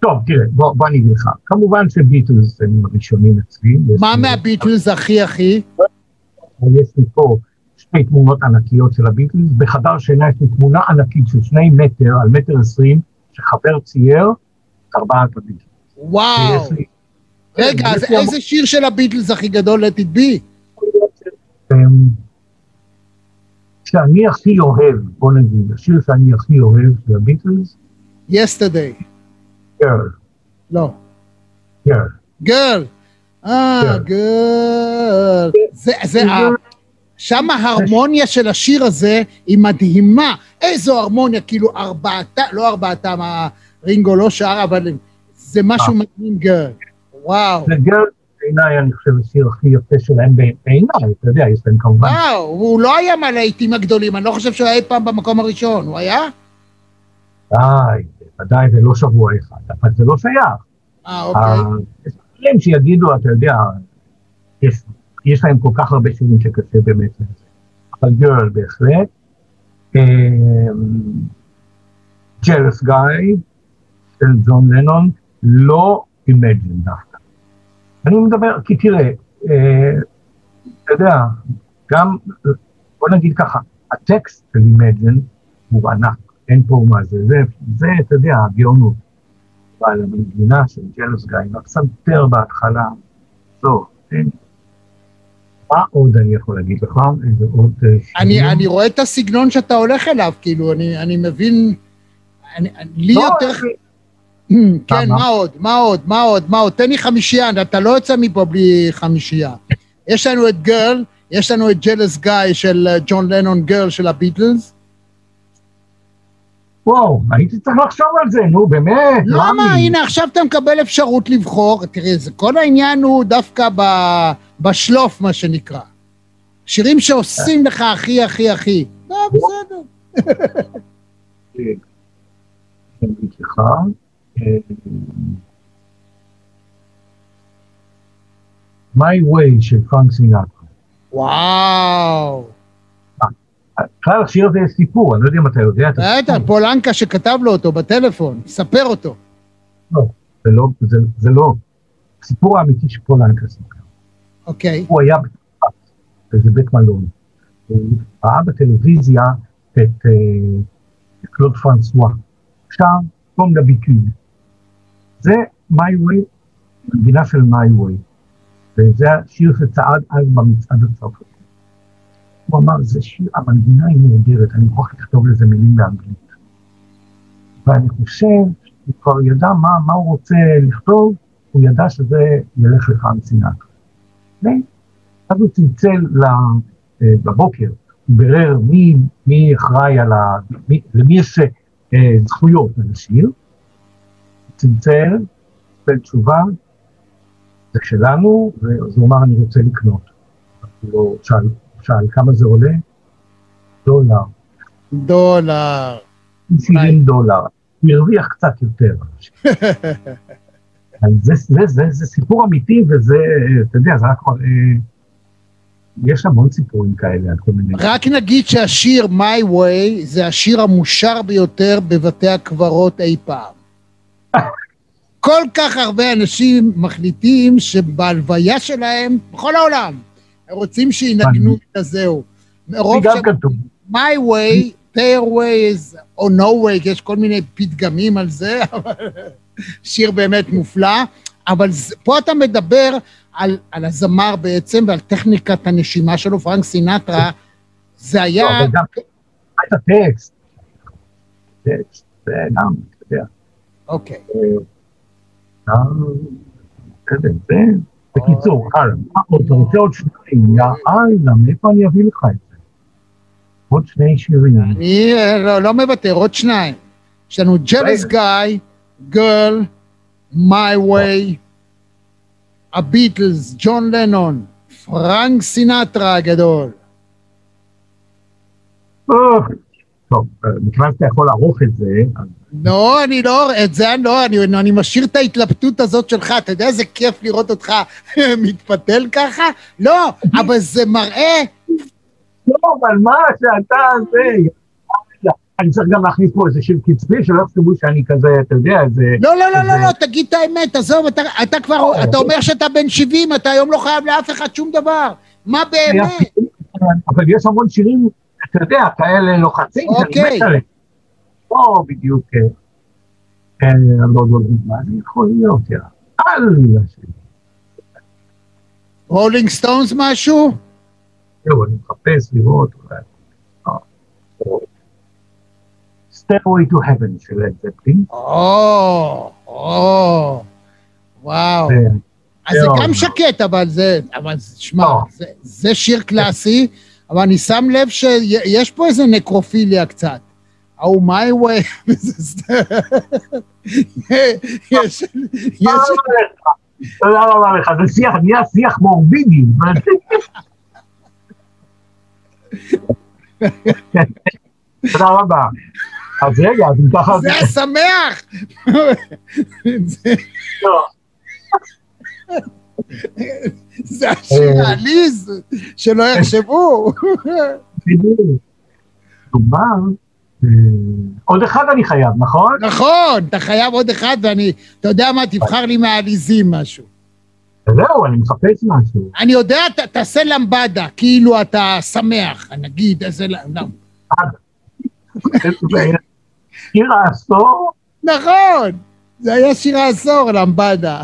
טוב, תראה, בוא, בוא אני אגיד לך. כמובן שביטלס הם הראשונים אצלי. מה מהביטלס הכי הכי? יש לי פה שתי תמונות ענקיות של הביטלס. בחדר שינה יש לי תמונה ענקית של שני מטר על מטר עשרים, שחבר צייר ארבעת הביטלס. וואו. רגע, אז איזה שיר של הביטלס הכי גדול, let it be? אמ, שאני הכי אוהב, בוא נגיד, השיר שאני הכי אוהב של הביטלס, yesterday. גרל, לא. גרל. גרל. אה, גרל. זה, זה, שם ההרמוניה של השיר הזה היא מדהימה. איזו הרמוניה, כאילו ארבעתה, לא ארבעתם, רינגו לא שר, אבל זה משהו מדהים גרל. וואו. זה גרל, בעיניי, אני חושב, השיר הכי יפה שלהם בעיניי, אתה יודע, יש להם כמובן. וואו, הוא לא היה מהלהיטים הגדולים, אני לא חושב שהוא היה אי פעם במקום הראשון, הוא היה? די, ודאי זה לא שבוע אחד, אבל זה לא שייך. אה, אוקיי. אה, יש דברים שיגידו, אתה יודע, יש, יש להם כל כך הרבה שירים שקשה באמת לזה. אבל Girl בהחלט. Jealous Guy של ג'ון לנון, לא Imagine דווקא. אני מדבר, כי תראה, אה, אתה יודע, גם, בוא נגיד ככה, הטקסט של Imagine הוא ענק, אין פה מה זה, זה, זה, אתה יודע, הגאונות. אבל המנגינה של Jealous Guy, הפסנתר בהתחלה, טוב, אין. מה עוד אני יכול להגיד לך? איזה עוד... אה, אני? אני רואה את הסגנון שאתה הולך אליו, כאילו, אני, אני מבין... אני, אני- לי לא, יותר... אני- כן, מה? עוד? מה עוד? מה עוד? מה עוד? תן לי חמישייה, אתה לא יוצא מפה בלי חמישייה. יש לנו את גרל, יש לנו את ג'לס גיא של אה, ג'ון לנון גרל של הביטלס. וואו, הייתי צריך לחשוב על זה, נו, באמת. למה? רמי. הנה, עכשיו אתה מקבל אפשרות לבחור. תראה, זה, כל העניין הוא דווקא ב, בשלוף, מה שנקרא. שירים שעושים לך הכי, הכי, הכי. לא, בסדר. אה, אה, My Way של פרנק סינטרה. וואו. בכלל השיר הזה יש סיפור, אני לא יודע אם אתה יודע את הסיפור. בטח, פולנקה שכתב לו אותו בטלפון, ספר אותו. לא, זה לא, זה, זה לא. הסיפור האמיתי שפולנקה סיפר. אוקיי. הוא היה בצרפת, באיזה בית מלון. הוא ראה בטלוויזיה את אה, קלוד פרנסואה. שר קום דביקיוד. זה My Way מנגינה של מיי ווי, וזה השיר שצעד אז במצעד הצרפתי. הוא אמר, זה שיר, המנגינה היא נהדרת, אני מוכרח לכתוב לזה מילים באנגלית. ואני חושב שהוא כבר ידע מה, מה הוא רוצה לכתוב, הוא ידע שזה ילך לפעם סינטרה. ואז הוא צלצל אה, בבוקר, הוא בירר מי, מי אחראי על ה... מי, למי יש אה, זכויות על השיר, צלצל, קיבל תשובה, זה שלנו, אז הוא אמר, אני רוצה לקנות. הוא לא שאל, שאל כמה זה עולה? דולר. דולר. 70 דולר. הוא הרוויח קצת יותר. זה, זה, זה, זה סיפור אמיתי, וזה, אתה יודע, זה רק... אה, יש המון סיפורים כאלה על כל מיני... רק נגיד שהשיר My Way זה השיר המושר ביותר בבתי הקברות אי פעם. כל כך הרבה אנשים מחליטים שבהלוויה שלהם, בכל העולם, הם רוצים שינגנו את הזהו. מרוב כתוב. My way, their ways, או no way, יש כל מיני פתגמים על זה, אבל שיר באמת מופלא. אבל פה אתה מדבר על, על הזמר בעצם ועל טכניקת הנשימה שלו, פרנק סינטרה, זה היה... לא, אבל גם את הטקסט. טקסט, זה גם, אתה יודע. אוקיי. בקיצור, הלאה, אתה רוצה עוד שניים? יא אללה, מאיפה אני אביא לך את זה? עוד שני שירים. אני לא מוותר, עוד שניים. יש לנו ג'לס גיא, גרל, My Way, הביטלס, ג'ון לנון, פרנק סינטרה הגדול. טוב, מכיוון שאתה יכול לערוך את זה, אז לא, אני לא, את זה אני לא, אני, אני משאיר את ההתלבטות הזאת שלך, אתה יודע איזה כיף לראות אותך מתפתל ככה? לא, אבל זה מראה... לא, אבל מה שאתה זה... אני צריך גם להכניס פה איזה שיר קצבי, שלא יחשבו שאני כזה, אתה יודע, איזה... לא, לא, לא, לא, לא, תגיד את האמת, עזוב, אתה, אתה כבר, אתה אומר שאתה בן 70, אתה היום לא חייב לאף אחד שום דבר. מה באמת? אבל יש המון שירים, אתה יודע, כאלה לוחצים, שאני מת עליהם. לא בדיוק, אני לא יודע מה זה יכול להיות, יא אללה שלי. רולינג סטונס משהו? זהו, אני מחפש לראות אולי. Stairway to Heaven של לד זפלין. או, או, וואו. אז זה גם שקט, אבל זה, אבל שמע, זה שיר קלאסי, אבל אני שם לב שיש פה איזה נקרופיליה קצת. ההוא my way, יש... תודה רבה לך, זה שיח, נהיה שיח מורבידי. תודה רבה. אז רגע, אז אם ככה... זה השמח! זה השיר העליז, שלא יחשבו. דובר עוד אחד אני חייב, נכון? נכון, אתה חייב עוד אחד, ואני, אתה יודע מה, תבחר לי מהעליזים משהו. זהו, אני מחפש משהו. אני יודע, תעשה למבדה, כאילו אתה שמח, נגיד, איזה... למבדה. שיר העשור? נכון, זה היה שיר העשור, למבדה.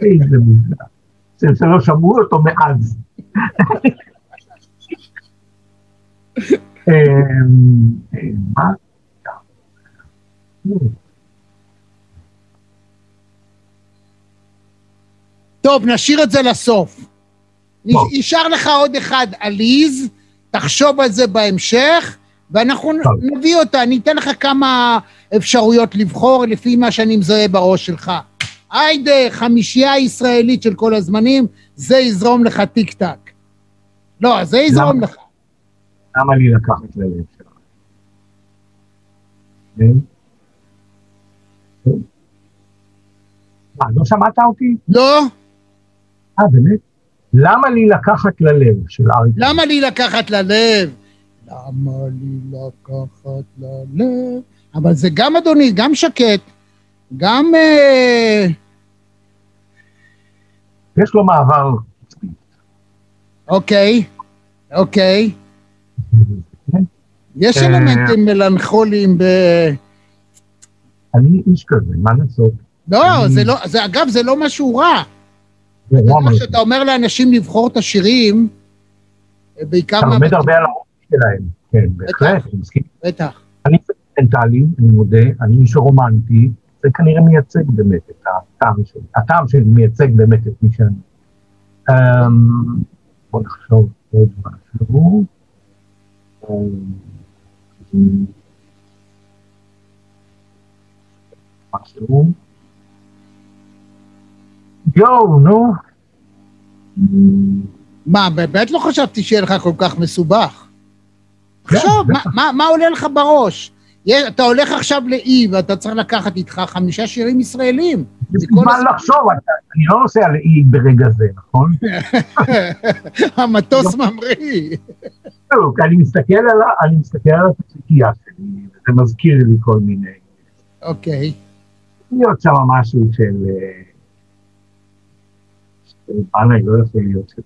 איזה מוזר. שלא שמעו אותו מאז. מה? טוב, נשאיר את זה לסוף. נשאר לך עוד אחד עליז, תחשוב על זה בהמשך, ואנחנו נביא אותה, אני אתן לך כמה אפשרויות לבחור לפי מה שאני מזהה בראש שלך. היידה, חמישייה ישראלית של כל הזמנים, זה יזרום לך טיק טק. לא, זה יזרום לך. למה לי לקחת ללב שלך? מה, לא שמעת אותי? לא. אה, באמת? למה לי לקחת ללב של אריק? למה לי לקחת ללב? למה לי לקחת ללב? אבל זה גם, אדוני, גם שקט, גם... אה... יש לו מעבר. אוקיי, אוקיי. יש אלמנטים מלנכוליים ב... אני איש כזה, מה לעשות? לא, זה לא, זה, אגב, זה לא משהו רע. זה אתה יודע, אמרתי. כשאתה אומר לאנשים לבחור את השירים, אה, בעיקר... אתה לומד הרבה על הראש שלהם. כן, בהחלט, אני מסכים. בטח. אני סנטימנטלי, אני מודה, אני מישהו רומנטי, זה כנראה מייצג באמת את הטעם שלי. הטעם שלי מייצג באמת את מי שאני. אמ, בוא נחשוב עוד משהו. משהו. יואו, נו. מה, באמת לא חשבתי שיהיה לך כל כך מסובך. כן, תחשוב, מה- עולה לך בראש? אתה הולך עכשיו לאי ואתה צריך לקחת איתך חמישה שירים ישראלים. זמן לחשוב, אני לא נוסע לאי ברגע זה, נכון? המטוס ממריא. כי אני מסתכל על ה- אני מסתכל על הציפייה שלי, וזה מזכיר לי כל מיני... אוקיי. להיות שם משהו של... אה, של בנאי, לא יכול להיות של...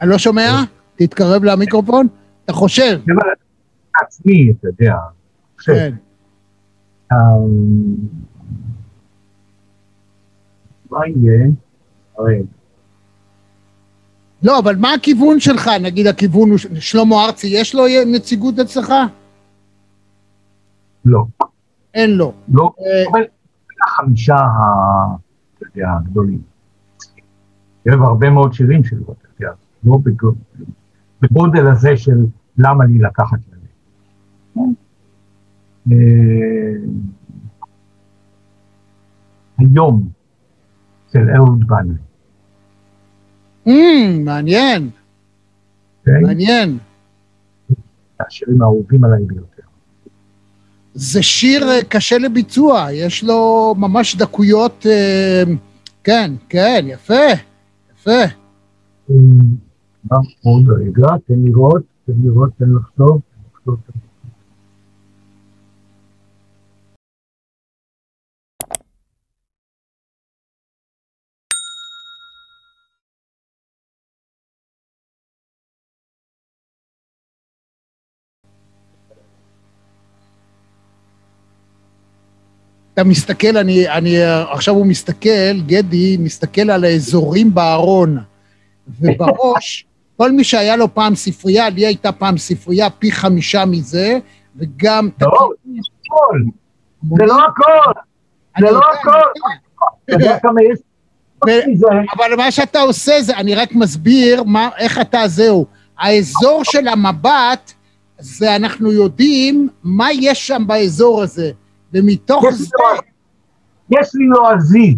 אני לא שומע? תתקרב למיקרופון. אתה חושב. זה עצמי, אתה יודע. כן. מה יהיה? רגע. לא, אבל מה הכיוון שלך? נגיד הכיוון הוא שלמה ארצי, יש לו נציגות אצלך? לא, אין לו. לא, אה, אבל החמישה הגדולים. יש הרבה מאוד שירים שלו, אתה יודע, לא בגודל, בגודל הזה של למה לי לקחת ללב. אה, היום של אהוד בנאי, אמ, מעניין, אוקיי? מעניין. השירים האהובים עליי ביותר. זה שיר אה, קשה לביצוע, יש לו ממש דקויות, אה, כן, כן, יפה, יפה. אה, מה עוד רגע, תן לראות, תן לראות, תן לחשוב, תן לחשוב. אתה מסתכל, אני, אני, עכשיו הוא מסתכל, גדי מסתכל על האזורים בארון, ובראש, כל מי שהיה לו פעם ספרייה, לי הייתה פעם ספרייה פי חמישה מזה, וגם... לא, זה הכל, זה לא הכל, זה לא הכל. ו- מזה, אבל מה שאתה עושה זה, אני רק מסביר מה, איך אתה, זהו. האזור של המבט, זה אנחנו יודעים מה יש שם באזור הזה. ומתוך זה... יש לי לועזי,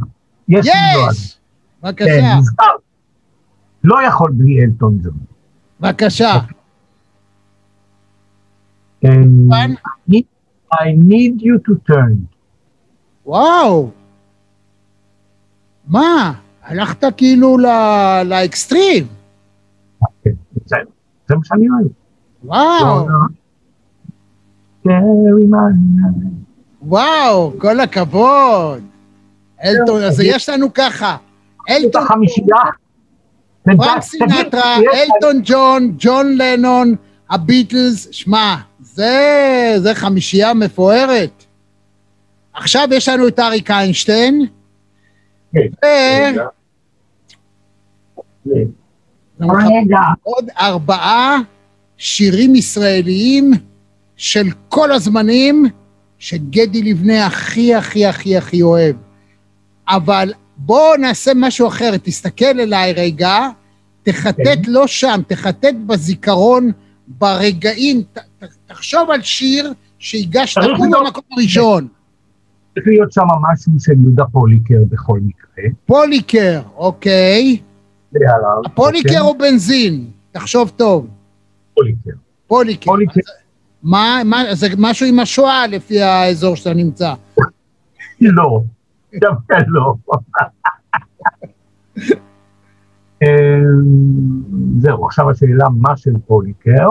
יש לי לועזי. יש! בבקשה, כן, נזכר. לא יכול בלי אלטון ג'ון. בבקשה. כן, כמובן. I need you to turn. וואו. מה? הלכת כאילו לאקסטרים. כן, זה מה שאני אוהב. וואו. וואו, כל הכבוד. אלטון, אז יש לנו ככה. אלטון. פרנק סינטרה, אלטון ג'ון, ג'ון לנון, הביטלס, שמע, זה, זה חמישייה מפוארת. עכשיו יש לנו את אריק איינשטיין, כן. ו... עוד ארבעה שירים ישראליים של כל הזמנים, שגדי לבנה הכי הכי הכי הכי אוהב. אבל בואו נעשה משהו אחר, תסתכל אליי רגע, תחטט כן. לא שם, תחטט בזיכרון, ברגעים, ת, ת, תחשוב על שיר שהגשת הוא במקום הראשון. צריך להיות שם משהו של יהודה פוליקר בכל מקרה. פוליקר, אוקיי. זה עליו. פוליקר אוקיי? או בנזין? תחשוב טוב. פוליקר. פוליקר. פוליקר. מה, מה, זה משהו עם השואה לפי האזור שאתה נמצא. לא, דווקא לא. אמ, זהו, עכשיו השאלה מה של פוליקר,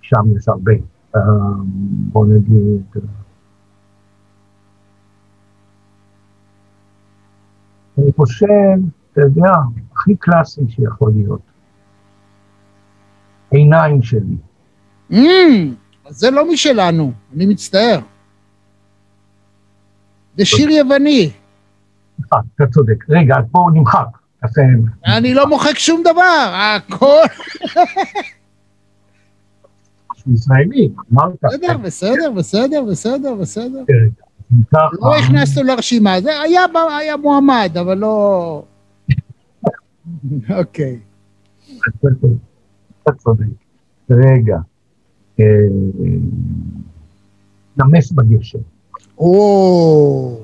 שם יש הרבה. אמ, בוא נגיד... אני חושב, אתה יודע, הכי קלאסי שיכול להיות. עיניים שלי. Mm, אז זה לא משלנו, אני מצטער. זה שיר יווני. סליחה, אתה צודק. רגע, אז בואו נמחק. אה, אני לא מוחק שום דבר, הכל... ישראלי, אמרת. בסדר, בסדר, בסדר, בסדר, בסדר. ככה- לא הכנסנו לרשימה, זה היה היה מועמד, אבל לא... אוקיי. אתה צודק. רגע. אה, נמס בגשם. או...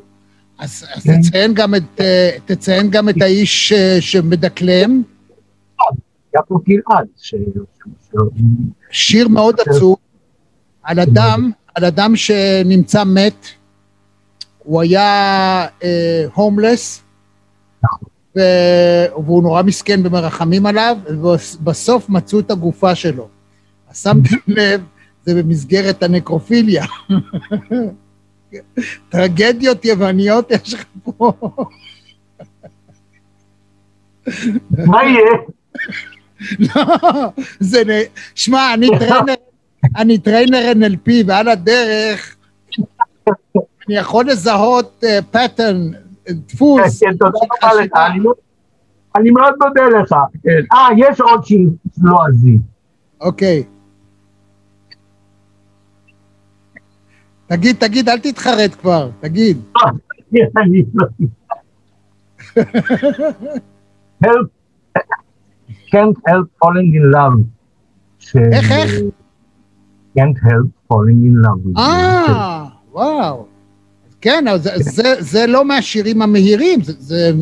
אז אז כן. תציין גם את, אה, תציין גם את האיש אה, שמדקלם, יעקב גלעד, שיר מאוד עצוב, על אדם, על אדם שנמצא מת, הוא היה הומלס, נכון. והוא נורא מסכן ומרחמים עליו, ובסוף מצאו את הגופה שלו. אז שמתם לב, זה במסגרת הנקרופיליה. טרגדיות יווניות יש לך פה. מה יהיה? לא, זה... שמע, אני trainer, אני trainer NLP, ועל הדרך אני יכול לזהות pattern, דפוס. כן, תודה רבה לך, אני מאוד- אני מאוד מודה לך. כן. אה, יש עוד שיר לועזי. אוקיי. תגיד, תגיד, אל תתחרט כבר, תגיד. אני לא... help, can't help falling in love. איך, איך? can't help falling in love. אה, וואו. כן, זה, זה, זה לא מהשירים המהירים, זה, זה,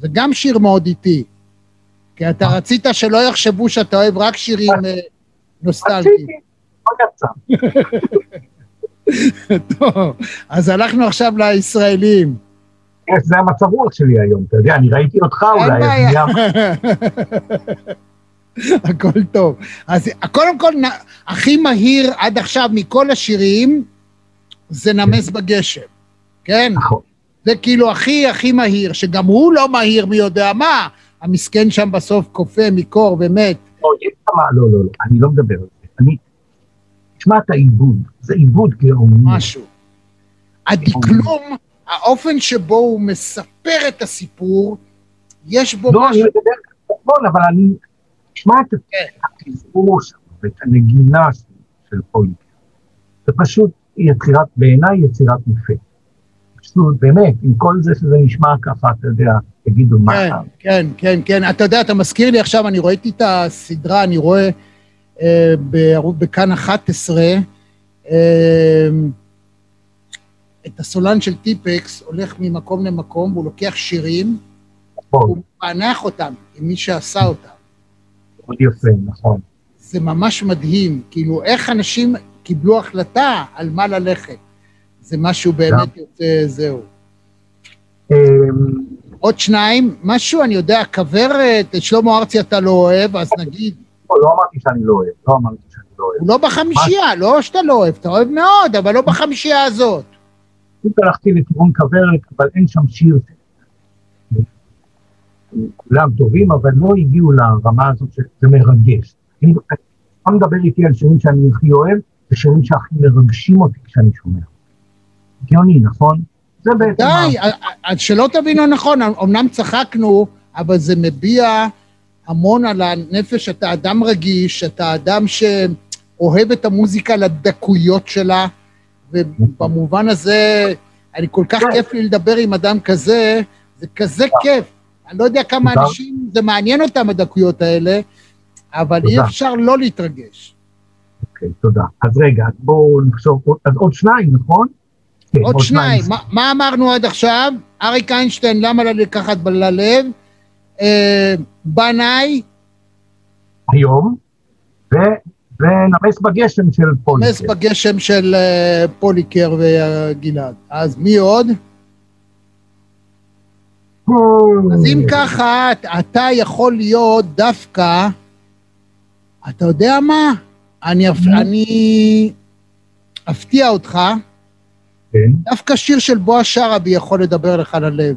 זה גם שיר מאוד איטי. כי אתה רצית שלא יחשבו שאתה אוהב רק שירים אה, נוסטלגיים. רציתי, לא יצא. טוב, אז הלכנו עכשיו לישראלים. כן, זה המצב רוח שלי היום, אתה יודע, אני ראיתי אותך אין אולי, אז בעיה. הכל טוב. אז קודם כל, הכי מהיר עד עכשיו מכל השירים, זה נמס בגשם, כן? נכון. זה כאילו הכי הכי מהיר, שגם הוא לא מהיר מי יודע מה, המסכן שם בסוף קופא מקור ומת. לא, יש כמה, לא, לא, לא, אני לא מדבר על זה. אני, תשמע את העיבוד, זה עיבוד גאוני. משהו. הדקלום, האופן שבו הוא מספר את הסיפור, יש בו לא, אני משהו... מדבר, נכון, אבל אני, תשמע את התזמור שם, ואת הנגינה של- של פוליטי. זה פשוט יצירת, בעיניי יצירת מופת. פשוט, באמת, עם כל זה שזה נשמע ככה, אתה יודע, תגידו מה... כן, כן, כן, כן. אתה יודע, אתה מזכיר לי עכשיו, אני ראיתי את הסדרה, אני רואה אה, בכאן 11, אה, את הסולן של טיפקס הולך ממקום למקום, והוא לוקח שירים, נכון, הוא מפענח אותם עם מי שעשה אותם. מאוד יפה, נכון. זה ממש מדהים, כאילו, איך אנשים קיבלו החלטה על מה ללכת. זה משהו באמת יוצא, זהו. אמ, עוד שניים, משהו, אני יודע, כוורת, את שלמה ארצי אתה לא אוהב, אז נגיד, לא, לא אמרתי שאני לא אוהב, לא אמרתי שאני לא אוהב. הוא לא בחמישייה, לא שאתה לא אוהב, אתה אוהב מאוד, אבל לא בחמישייה הזאת. פשוט הלכתי לכיוון כוורת, אבל אין שם שיר. כולם טובים, אבל לא הגיעו לרמה הזאת שזה מרגש. אני אתה מדבר איתי על שירים שאני הכי אוהב, זה שירים שהכי מרגשים אותי כשאני שומע. הגיוני, נכון? זה בעצם... די, אז שלא תבינו נכון, אמנם צחקנו, אבל זה מביע המון על הנפש, אתה אדם רגיש, אתה אדם שאוהב את המוזיקה לדקויות שלה, ובמובן הזה, אני כל כך כן. כיף לי לדבר עם אדם כזה, זה כזה כיף. אני לא יודע כמה. אנשים, זה מעניין אותם הדקויות האלה, אבל אי. אפשר לא להתרגש. אוקיי, תודה. אז רגע, בואו נחשוב, אז עוד שניים, נכון? כן, עוד שניים, מה- אמרנו עד עכשיו? אריק איינשטיין, למה לקחת ללב? אה, בנאי, היום, ונמס בגשם של פוליקר. נס בגשם של אה, פוליקר וגלעד. אז מי עוד? אז אם ככה, את- אתה יכול להיות דווקא, אתה יודע מה? אני אני אפתיע אותך, כן, דווקא שיר של בועז שרעבי יכול לדבר לך ללב.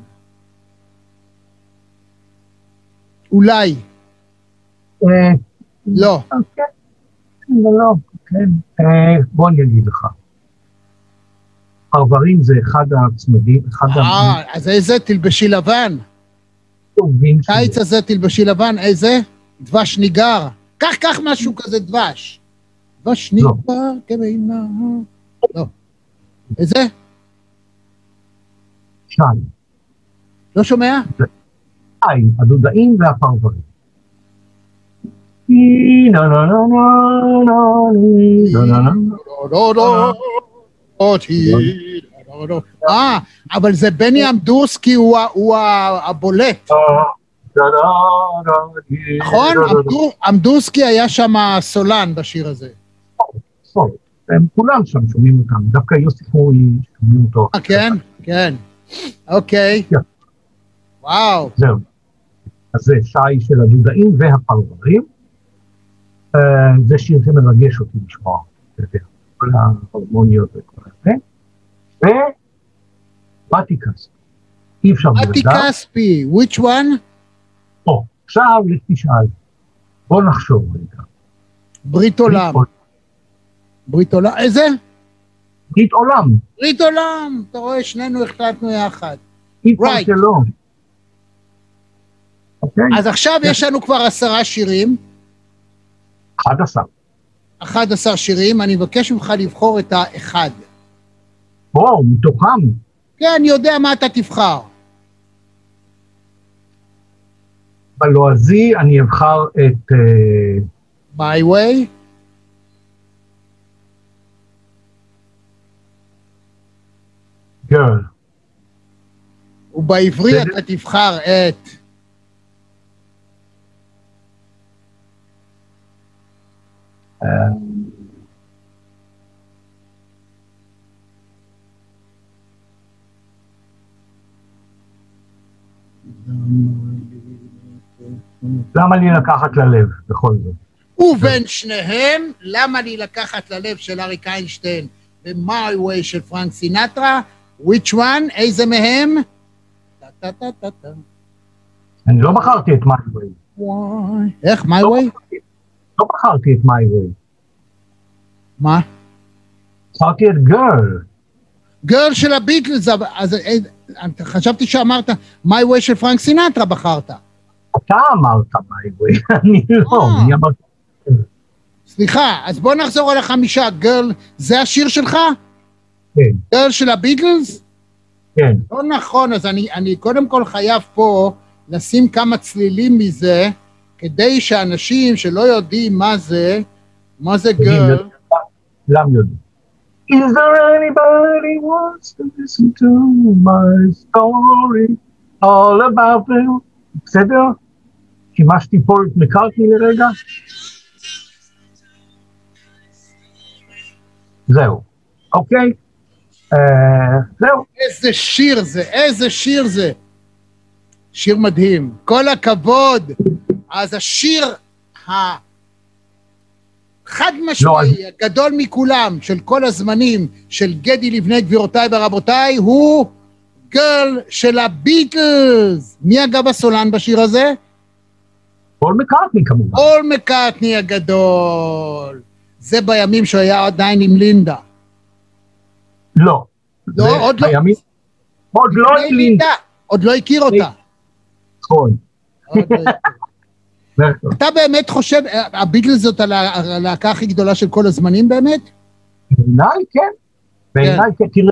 אולי, אה, לא. כן, כן, לא, כן. אה, בוא אני אגיד לך. פרברים זה אחד הצמדים, אחד אה, אז איזה? תלבשי לבן. הטובים שלי. קיץ הזה תלבשי לבן, איזה? דבש ניגר. קח, קח משהו כזה דבש. דבש לא. ניגר כמינה. לא. איזה? שי, לא שומע? שי, הדודאים והפרברים. no, no, no, no, no, no, no, no. אה, אבל זה בני אמדורסקי הוא הבולט. נכון? אמדורסקי היה שם סולן בשיר הזה. נכון. הם כולם שם שומעים אותם, דווקא יוסי פורי שומעים אותו. אה, כן? כן. אוקיי. כן. וואו. זהו. אז זה שי של הדודאים והפרברים. אה, זה שיר שמרגש אותי לשמוע. כל ההרמוניות וכל זה. ובטיקס. אי אפשר מתי בלעדיו. כספי, which one? או, עכשיו לך תשאל. בוא נחשוב רגע. ברית עולם. ברית עולם, איזה? ברית עולם. ברית עולם. אתה רואה, שנינו החלטנו יחד. Right. אוקיי? אז עכשיו יש לנו כבר עשרה שירים, 11. 11 שירים, אני מבקש ממך לבחור את האחד. או, מתוכם. כן, אני יודע מה אתה תבחר. בלועזי אני אבחר את... אה, My way? גרל. ובעברי. אתה תבחר את... למה לי לקחת ללב, בכל זאת? ובין שניהם, למה לי לקחת ללב של אריק איינשטיין ו-My way של פרנק סינטרה? which one? איזה מהם? אני לא בחרתי את My Way. איך? My לא way? לא בחרתי את My Way. מה? בחרתי את גרל. גרל של הביטלס, אז אה, חשבתי שאמרת My way של פרנק סינטרה בחרת. אתה אמרת My Way, אני לא, אה. אני אמרתי... סליחה, אז בוא נחזור על החמישה. גרל, זה השיר שלך? כן, גרל של הביטלס? כן. לא נכון, אז אני, אני קודם כל חייב פה לשים כמה צלילים מזה, שאנשים שלא יודעים מה זה, מה זה גרל, כולם יודעים. Is there anybody wants to listen to my story all about them? בסדר? שימשתי פה את מקארטני לרגע? זהו, אוקיי? אה, זהו. איזה שיר זה, איזה שיר זה. שיר מדהים, כל הכבוד. אז השיר החד משמעי, לא, הגדול מכולם, של כל הזמנים, של גדי לבנה, גבירותיי ורבותיי, הוא Girl של הביטלס. מי אגב הסולן בשיר הזה? פול מקארטני כמובן. פול מקארטני הגדול. זה בימים שהוא היה עדיין עם לינדה. לא. לא, עוד לא. עוד לא עם לינדה. עוד לא הכיר אותה. נכון. אתה באמת חושב, הביטלס זאת הלה- הלהקה הכי גדולה של כל הזמנים באמת? בעיניי כן. בעיניי כן. תראה,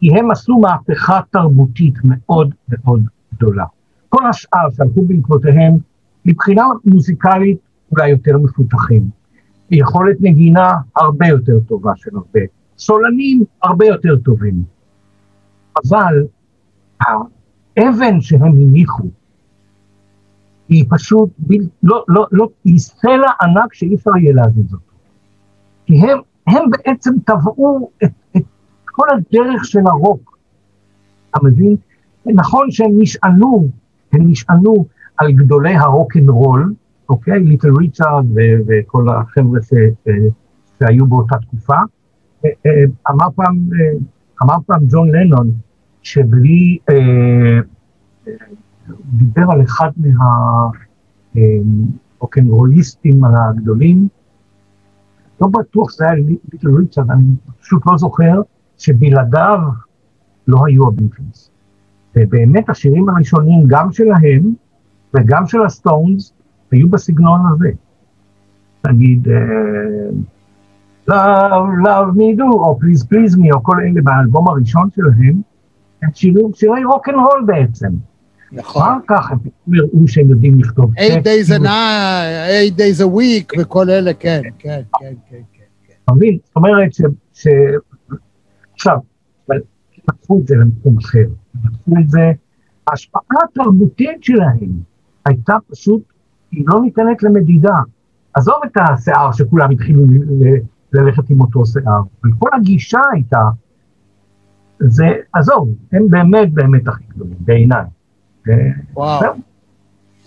כי הם עשו מהפכה תרבותית מאוד מאוד גדולה. כל השאר שהלכו בעקבותיהם, מבחינה מוזיקלית אולי יותר מפותחים. יכולת נגינה הרבה יותר טובה של הרבה. סולנים הרבה יותר טובים. אבל האבן שהם הניחו, היא פשוט, בל, לא, לא, לא, היא סלע ענק שאי אפשר יהיה להזיז אותו. כי הם, הם בעצם טבעו את, את כל הדרך של הרוק, אתה מבין? נכון שהם נשענו, הם נשענו על גדולי הרוקנרול, אוקיי? ליטל ריצ'רד ו- וכל החבר'ה ש, שהיו באותה תקופה. אה, אה, אמר פעם, אה, אמר פעם ג'ון לנון, שבלי, דיבר על אחד מהרוקנרוליסטים הגדולים, לא בטוח שזה היה ליטל ריצ'רד, אני פשוט לא זוכר, שבלעדיו לא היו הביטלס. ובאמת השירים הראשונים, גם שלהם וגם של הסטונס, היו בסגנון הזה. נגיד, אה, Love, love me do, או please please me, או כל אלה באלבום הראשון שלהם, הם שירים, שירי רוק אנד רול בעצם. נכון. אחר כך הם הראו שהם יודעים לכתוב. 8 טקסט, days a night, 8 days a week וכל אלה, כן, כן, כן, כן, כן. אתה מבין? זאת אומרת ש... עכשיו, אבל לקחו את זה למקום אחר. לקחו את זה, ההשפעה התרבותית שלהם הייתה פשוט, היא לא ניתנת למדידה. עזוב את השיער שכולם התחילו ללכת עם אותו שיער, וכל הגישה הייתה, זה, עזוב, הם באמת באמת הכי גדולים, בעיניי. וואו.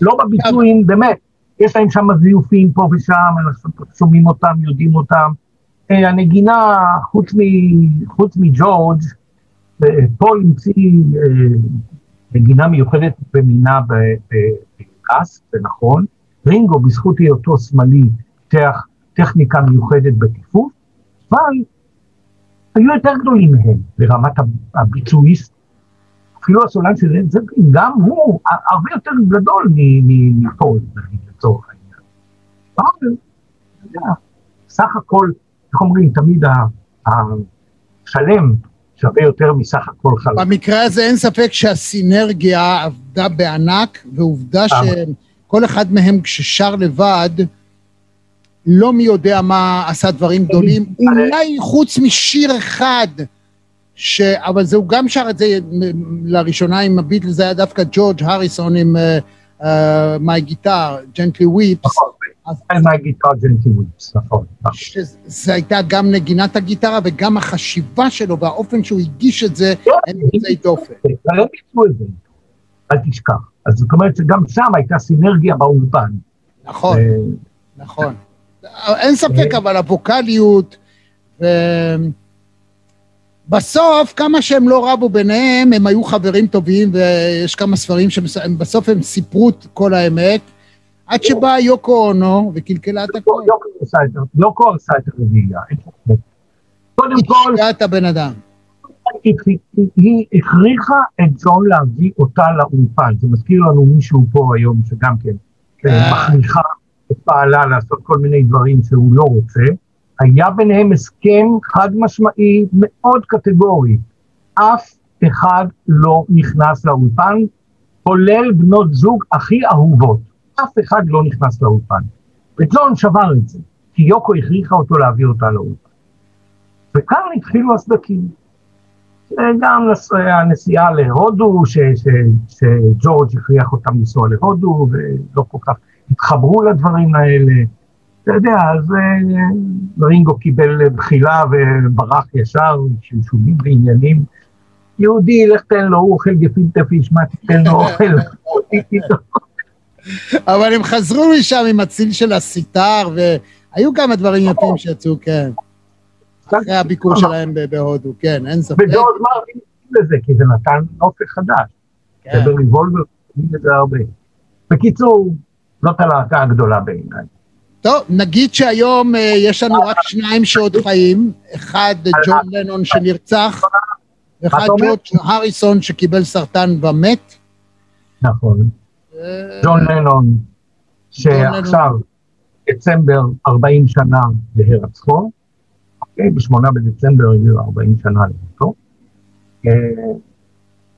לא בביצועים, באמת, יש להם שם זיופים פה ושם, שומעים אותם, יודעים אותם. אה, הנגינה, חוץ, מג'ורג', אה, פול המציא אה, נגינה מיוחדת במינה בקאס, זה נכון. רינגו, בזכות היותו שמאלי, פיתח טכניקה מיוחדת בטיפוף, אבל היו יותר גדולים מהם ברמת הביצועיסט. אפילו הסולן של זפלין, גם הוא הרבה יותר גדול מ- מ- מפול, נגיד, לצורך העניין. סך הכל, איך אומרים, תמיד השלם שווה יותר מסך הכל חלק. במקרה הזה אין ספק שהסינרגיה עבדה בענק, ועובדה שכל אחד מהם כששר לבד, לא מי יודע מה עשה דברים גדולים, אולי חוץ משיר אחד, ש... אבל זה, הוא גם שר את זה לראשונה עם הביטלס, זה היה דווקא ג'ורג' הריסון עם מיי גיטר, ג'נטלי וויפס. נכון, מה גיטר ג'נטי וויפס, נכון. שזה הייתה גם נגינת הגיטרה וגם החשיבה שלו והאופן שהוא הגיש את זה, הם יוצאי דופן. אבל הם ביצעו את זה, אל תשכח. אז זאת אומרת שגם שם הייתה סינרגיה באולפן. נכון, אה, נכון. אין ספק, אבל הווקאליות, ו... בסוף, כמה שהם לא רבו ביניהם, הם היו חברים טובים, ויש כמה ספרים שבסוף הם סיפרו את כל האמת, עד שבאה יוקו אונו וקלקלה את הכל. יוקו עשה את הרביעייה. קודם כל, השקיעה את הבן אדם. היא- היא- היא הכריחה את ג'ון להביא אותה לאולפן. זה מזכיר לנו מישהו פה היום שגם כן אה. מכריחה את בעלה לעשות כל מיני דברים שהוא לא רוצה. היה ביניהם הסכם חד משמעי מאוד קטגורי. אף אחד לא נכנס לאולפן, כולל בנות זוג הכי אהובות. אף אחד לא נכנס לאולפן. וג'ון שבר את זה, כי יוקו הכריחה אותו להביא אותה לאולפן. וכאן התחילו הסדקים. גם נס- הנסיעה להודו, שג'ורג' הכריח אותם לנסוע להודו, ולא כל כך התחברו לדברים האלה. אתה יודע, אז אה, רינגו קיבל בחילה וברח ישר, שלשומים ועניינים. יהודי, לך תן לו, אוכל גפילטע פיש, מה תיתן לו אוכל? אבל הם חזרו משם עם הציל של הסיטר, והיו כמה דברים יפים שיצאו, כן. אחרי הביקור שלהם ב- בהודו, כן, אין ספק. וג'ורג' מרטין הסכים לזה, כי זה נתן אופק חדש. כן. ובריבולבר זה הרבה. בקיצור, זאת הלהקה הגדולה בעיניי. טוב, נגיד שהיום אה, יש לנו רק שניים שעוד חיים, אחד ג'ון לנון שנרצח, ואחד? ג'ורג' הריסון שקיבל סרטן ומת. נכון. אה, ג'ון לנון, שעכשיו, דצמבר 40 שנה להירצחו, אוקיי, בשמונה בדצמבר יהיו 40 שנה. אה,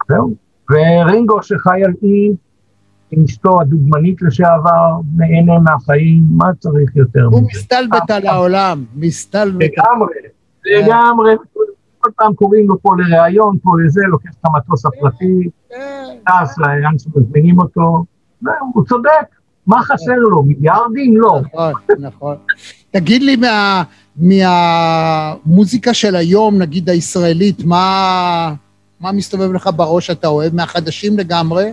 זהו. ורינגו שחי על אי, עם אשתו הדוגמנית לשעבר, נהנה מהחיים, מה צריך יותר הוא? מסתלבט על העולם, מסתלבט. לגמרי, לגמרי. כל פעם קוראים לו פה לראיון, פה לזה, לוקח את המטוס הפרטי, טס לאן שמזמינים אותו, הוא צודק, מה חסר לו? מיליארדים? לא. נכון, נכון. תגיד לי מה- מהמוזיקה של היום, נגיד הישראלית, מה מה מסתובב לך בראש אתה אוהב? מהחדשים לגמרי?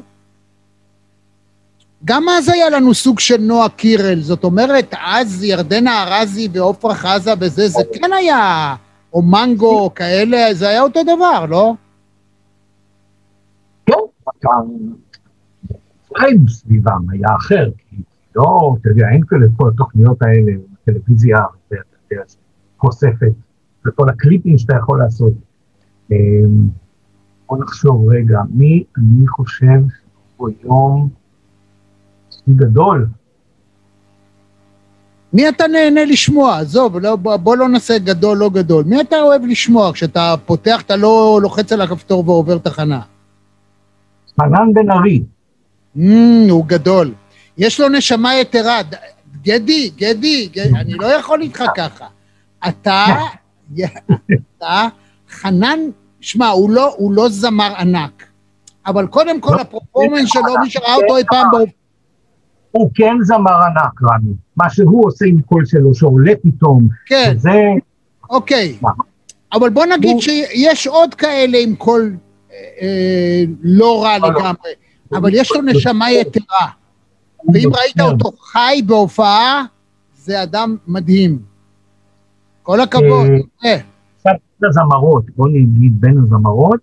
גם אז היה לנו סוג של נועה קירל, זאת אומרת, אז ירדנה ארזי ועופרה חזה וזה, זה כן היה, או מנגו, או כאלה, זה היה אותו דבר, לא? אתה... פריים סביבם היה אחר, כי לא, אתה יודע, אין כאלה כל התוכניות האלה, יודע, חושפת, וכל הקליפים שאתה יכול לעשות. אמ, בוא נחשוב רגע, מי אני חושב שהוא יום שיא גדול? מי אתה נהנה לשמוע? עזוב, לא, בוא לא נעשה גדול, לא גדול. מי אתה אוהב לשמוע? כשאתה פותח, אתה לא לוחץ על הכפתור ועובר תחנה. חנן בן ארי. Mm, הוא גדול. יש לו נשמה יתרה. גדי, גדי, גדי, אני לא יכול איתך ככה. אתה, אתה, חנן, שמע, הוא לא, הוא לא זמר ענק, אבל קודם כל הפרפורמנס שלו, מי שראה אותו אי פעם בהופעה, הוא כן זמר ענק, רמי. מה שהוא עושה עם קול שלו, שעולה פתאום, כן, וזה... אוקיי. מה? אבל בוא נגיד הוא- שיש עוד כאלה עם קול אה, אה, לא רע לא, לא. לגמרי, אבל יש לו נשמה יתרה. ואם ראית יותר. אותו חי בהופעה, זה אדם מדהים. כל הכבוד. אה, אה, קצת הזמרות, בוא נגיד בין הזמרות.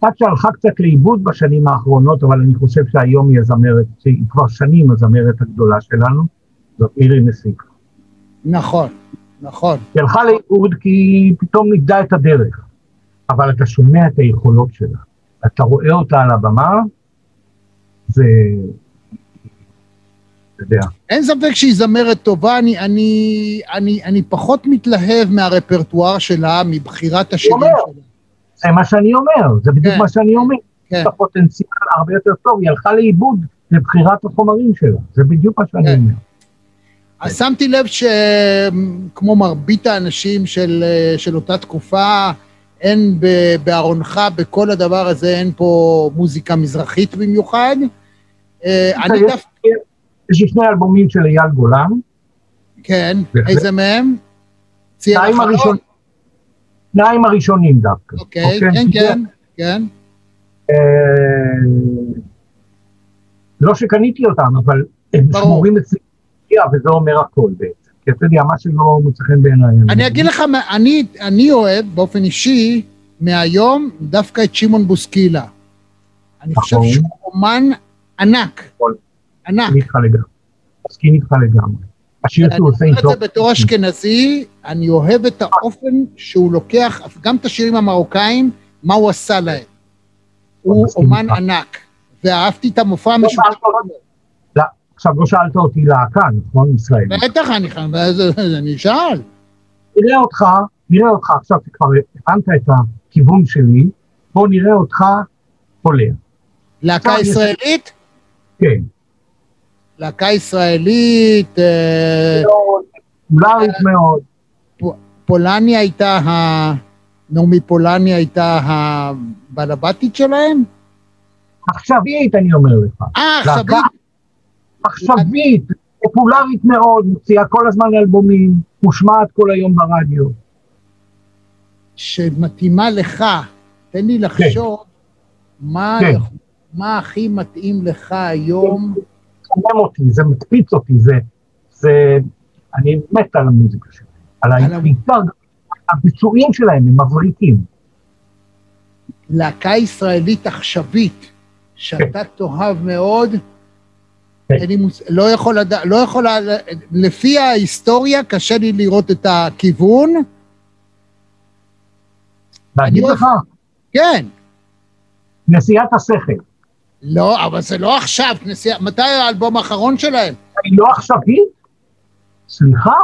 אחת שהלכה קצת לאיבוד בשנים האחרונות, אבל אני חושב שהיום היא הזמרת, שהיא כבר שנים הזמרת הגדולה שלנו, זאת מירי נסיק. נכון, נכון. היא הלכה לאיבוד כי היא פתאום נגדה את הדרך, אבל אתה שומע את היכולות שלה, אתה רואה אותה על הבמה, זה... יודע, אין ספק שהיא זמרת טובה, אני, אני, אני, אני פחות מתלהב מהרפרטואר שלה, מבחירת השירים. שלה. זה מה שאני אומר, זה בדיוק כן. מה שאני אומר. כן. יש לה פוטנציאל הרבה יותר טוב, היא הלכה לאיבוד בבחירת החומרים שלה, זה בדיוק מה שאני כן. אומר. אז שמתי לב שכמו מרבית האנשים של, של אותה תקופה, אין ב- בארונך, בכל הדבר הזה, אין פה מוזיקה מזרחית במיוחד. אה, אני דווקא, יש שני אלבומים של אייל גולן, כן. איזה מהם? צייר החלום? הראשונים, שניים הראשונים דווקא. אוקיי, כן, כן, כן. אה, לא שקניתי אותם, אבל הם. שמורים אצלי, וזה אומר הכל בעצם. כי אתה יודע, מה שלא מוצא חן בעיניי. אני אגיד לך, אני אוהב באופן אישי, מהיום, דווקא את שמעון בוסקילה. אני חושב נכון. שהוא אומן ענק, נכון. ענק. מסכים איתך לגמרי. השיר אני שהוא עושה אומר עם את זה בתור אשכנזי, אני אוהב את האופן שהוא לוקח, גם את השירים המרוקאים, מה הוא עשה להם. הוא אומן. ענק, ואהבתי את המופע לא המשותף. לא, עכשיו לא שאלת אותי להקה, נכון, ישראל? בטח, אני אני אשאל. נראה אותך, נראה אותך, עכשיו שכבר הבנת את הכיוון שלי, בוא נראה אותך עולה. להקה ישראלית? כן. להקה ישראלית, אה, מאוד, פופולרית מאוד. פולניה הייתה ה... נעמי פולניה הייתה הבעלבתית שלהם? עכשווית, אני אומר לך. אה, עכשווית. עכשווית, פופולרית מאוד, מוציאה כל הזמן אלבומים, מושמעת כל היום ברדיו. שמתאימה לך. תן לי לחשוב מה, כן. מה הכי מתאים לך היום. חמם אותי, זה מקפיץ אותי, זה, זה, אני מת על המוזיקה שלהם, על. בעיקר הביצועים שלהם הם מבריקים. להקה ישראלית עכשווית, שאתה תאהב מאוד, כן. אין לי מוס... לא יכול לדעת, לא יכול, לפי ההיסטוריה קשה לי לראות את הכיוון. להגיד לך, כן, נשיאת השכל, לא, אבל זה לא עכשיו, כנסייה, מתי האלבום האחרון שלהם? היא לא עכשווית? סליחה,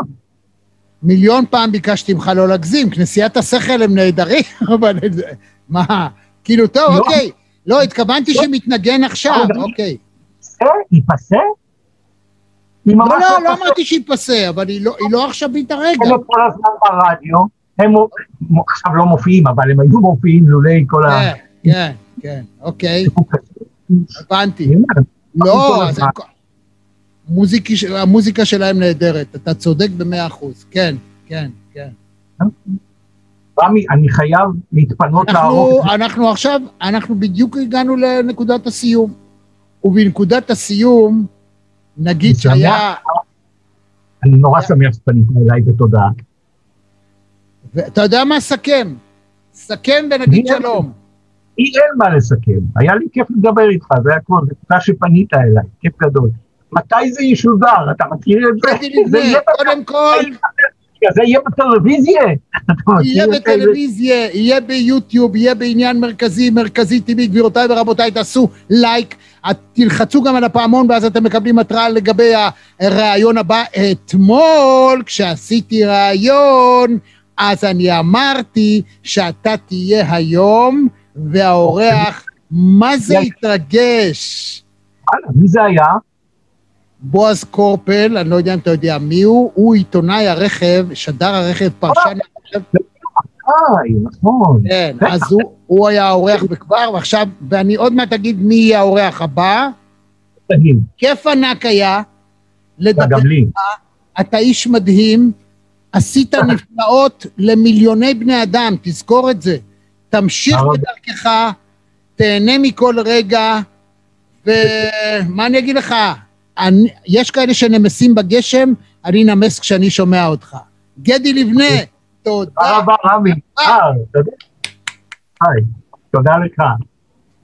מיליון פעם ביקשתי ממך לא להגזים, כנסיית השכל הם נהדרים, אבל מה, כאילו, טוב, לא. אוקיי. לא, התכוונתי שמתנגן עכשיו, אוקיי. ייפסה? לא, לא, לא פסה. אמרתי שייפסה, אבל היא לא- לא עכשווית הרגע. הם כל הזמן ברדיו, הם עכשיו לא מופיעים, אבל הם היו מופיעים לולי כל ה... כן, כן, כן, אוקיי, הבנתי. לא, ש- המוזיקה שלהם נהדרת, אתה צודק במאה אחוז, כן, כן, כן. רמי, אני חייב להתפנות לערוך. אנחנו עכשיו, אנחנו בדיוק הגענו לנקודת הסיום. ובנקודת הסיום, נגיד. שהיה, אני נורא שמח שפנית אליי בתודעה. ואתה יודע מה? סכם. סכם ונגיד? שלום. לי אין מה לסכם, היה לי כיף לדבר איתך, זה הכל, זה תודה שפנית אליי, כיף גדול. מתי זה ישודר? אתה מכיר את זה? זה יהיה קודם כל, זה יהיה בטלוויזיה? יהיה? בטלוויזיה, יהיה ביוטיוב, יהיה בעניין מרכזי, מרכזי טבעי, גבירותיי ורבותיי, תעשו לייק, תלחצו גם על הפעמון ואז אתם מקבלים התראה לגבי הראיון הבא. אתמול, כשעשיתי ראיון, אז אני אמרתי שאתה תהיה היום, והאורח, מה זה. התרגש? וואלה, מי זה היה? בועז קורפל, אני לא יודע אם אתה יודע מי הוא, הוא עיתונאי הרכב, שדר הרכב, פרשן הרכב, היי, נכון. כן, אז הוא, היה האורח בכבר, ועכשיו, ואני עוד מעט אגיד מי יהיה האורח הבא. תגיד, כיף ענק היה לדבר, לי. אתה איש מדהים, עשית נפלאות למיליוני בני אדם, תזכור את זה. תמשיך. בדרכך, תהנה מכל רגע, ומה אני אגיד לך, אני, יש כאלה שנמסים בגשם, אני נמס כשאני שומע אותך. גדי לבנה, תודה. תודה רבה, רמי. אה. היי, תודה לך.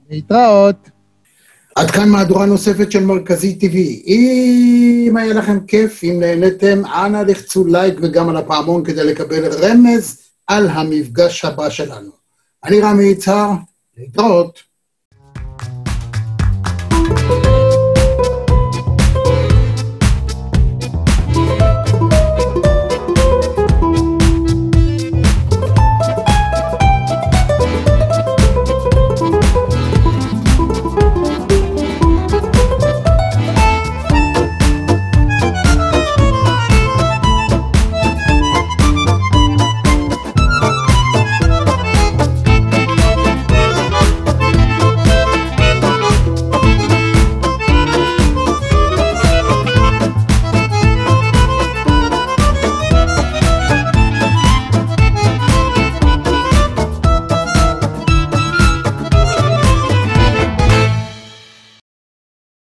להתראות. עד כאן מהדורה נוספת של מרכזי TV. אם היה לכם כיף, אם נהניתם, אנא לחצו לייק וגם על הפעמון כדי לקבל רמז על המפגש הבא שלנו. אני רמי יצהר, להתראות.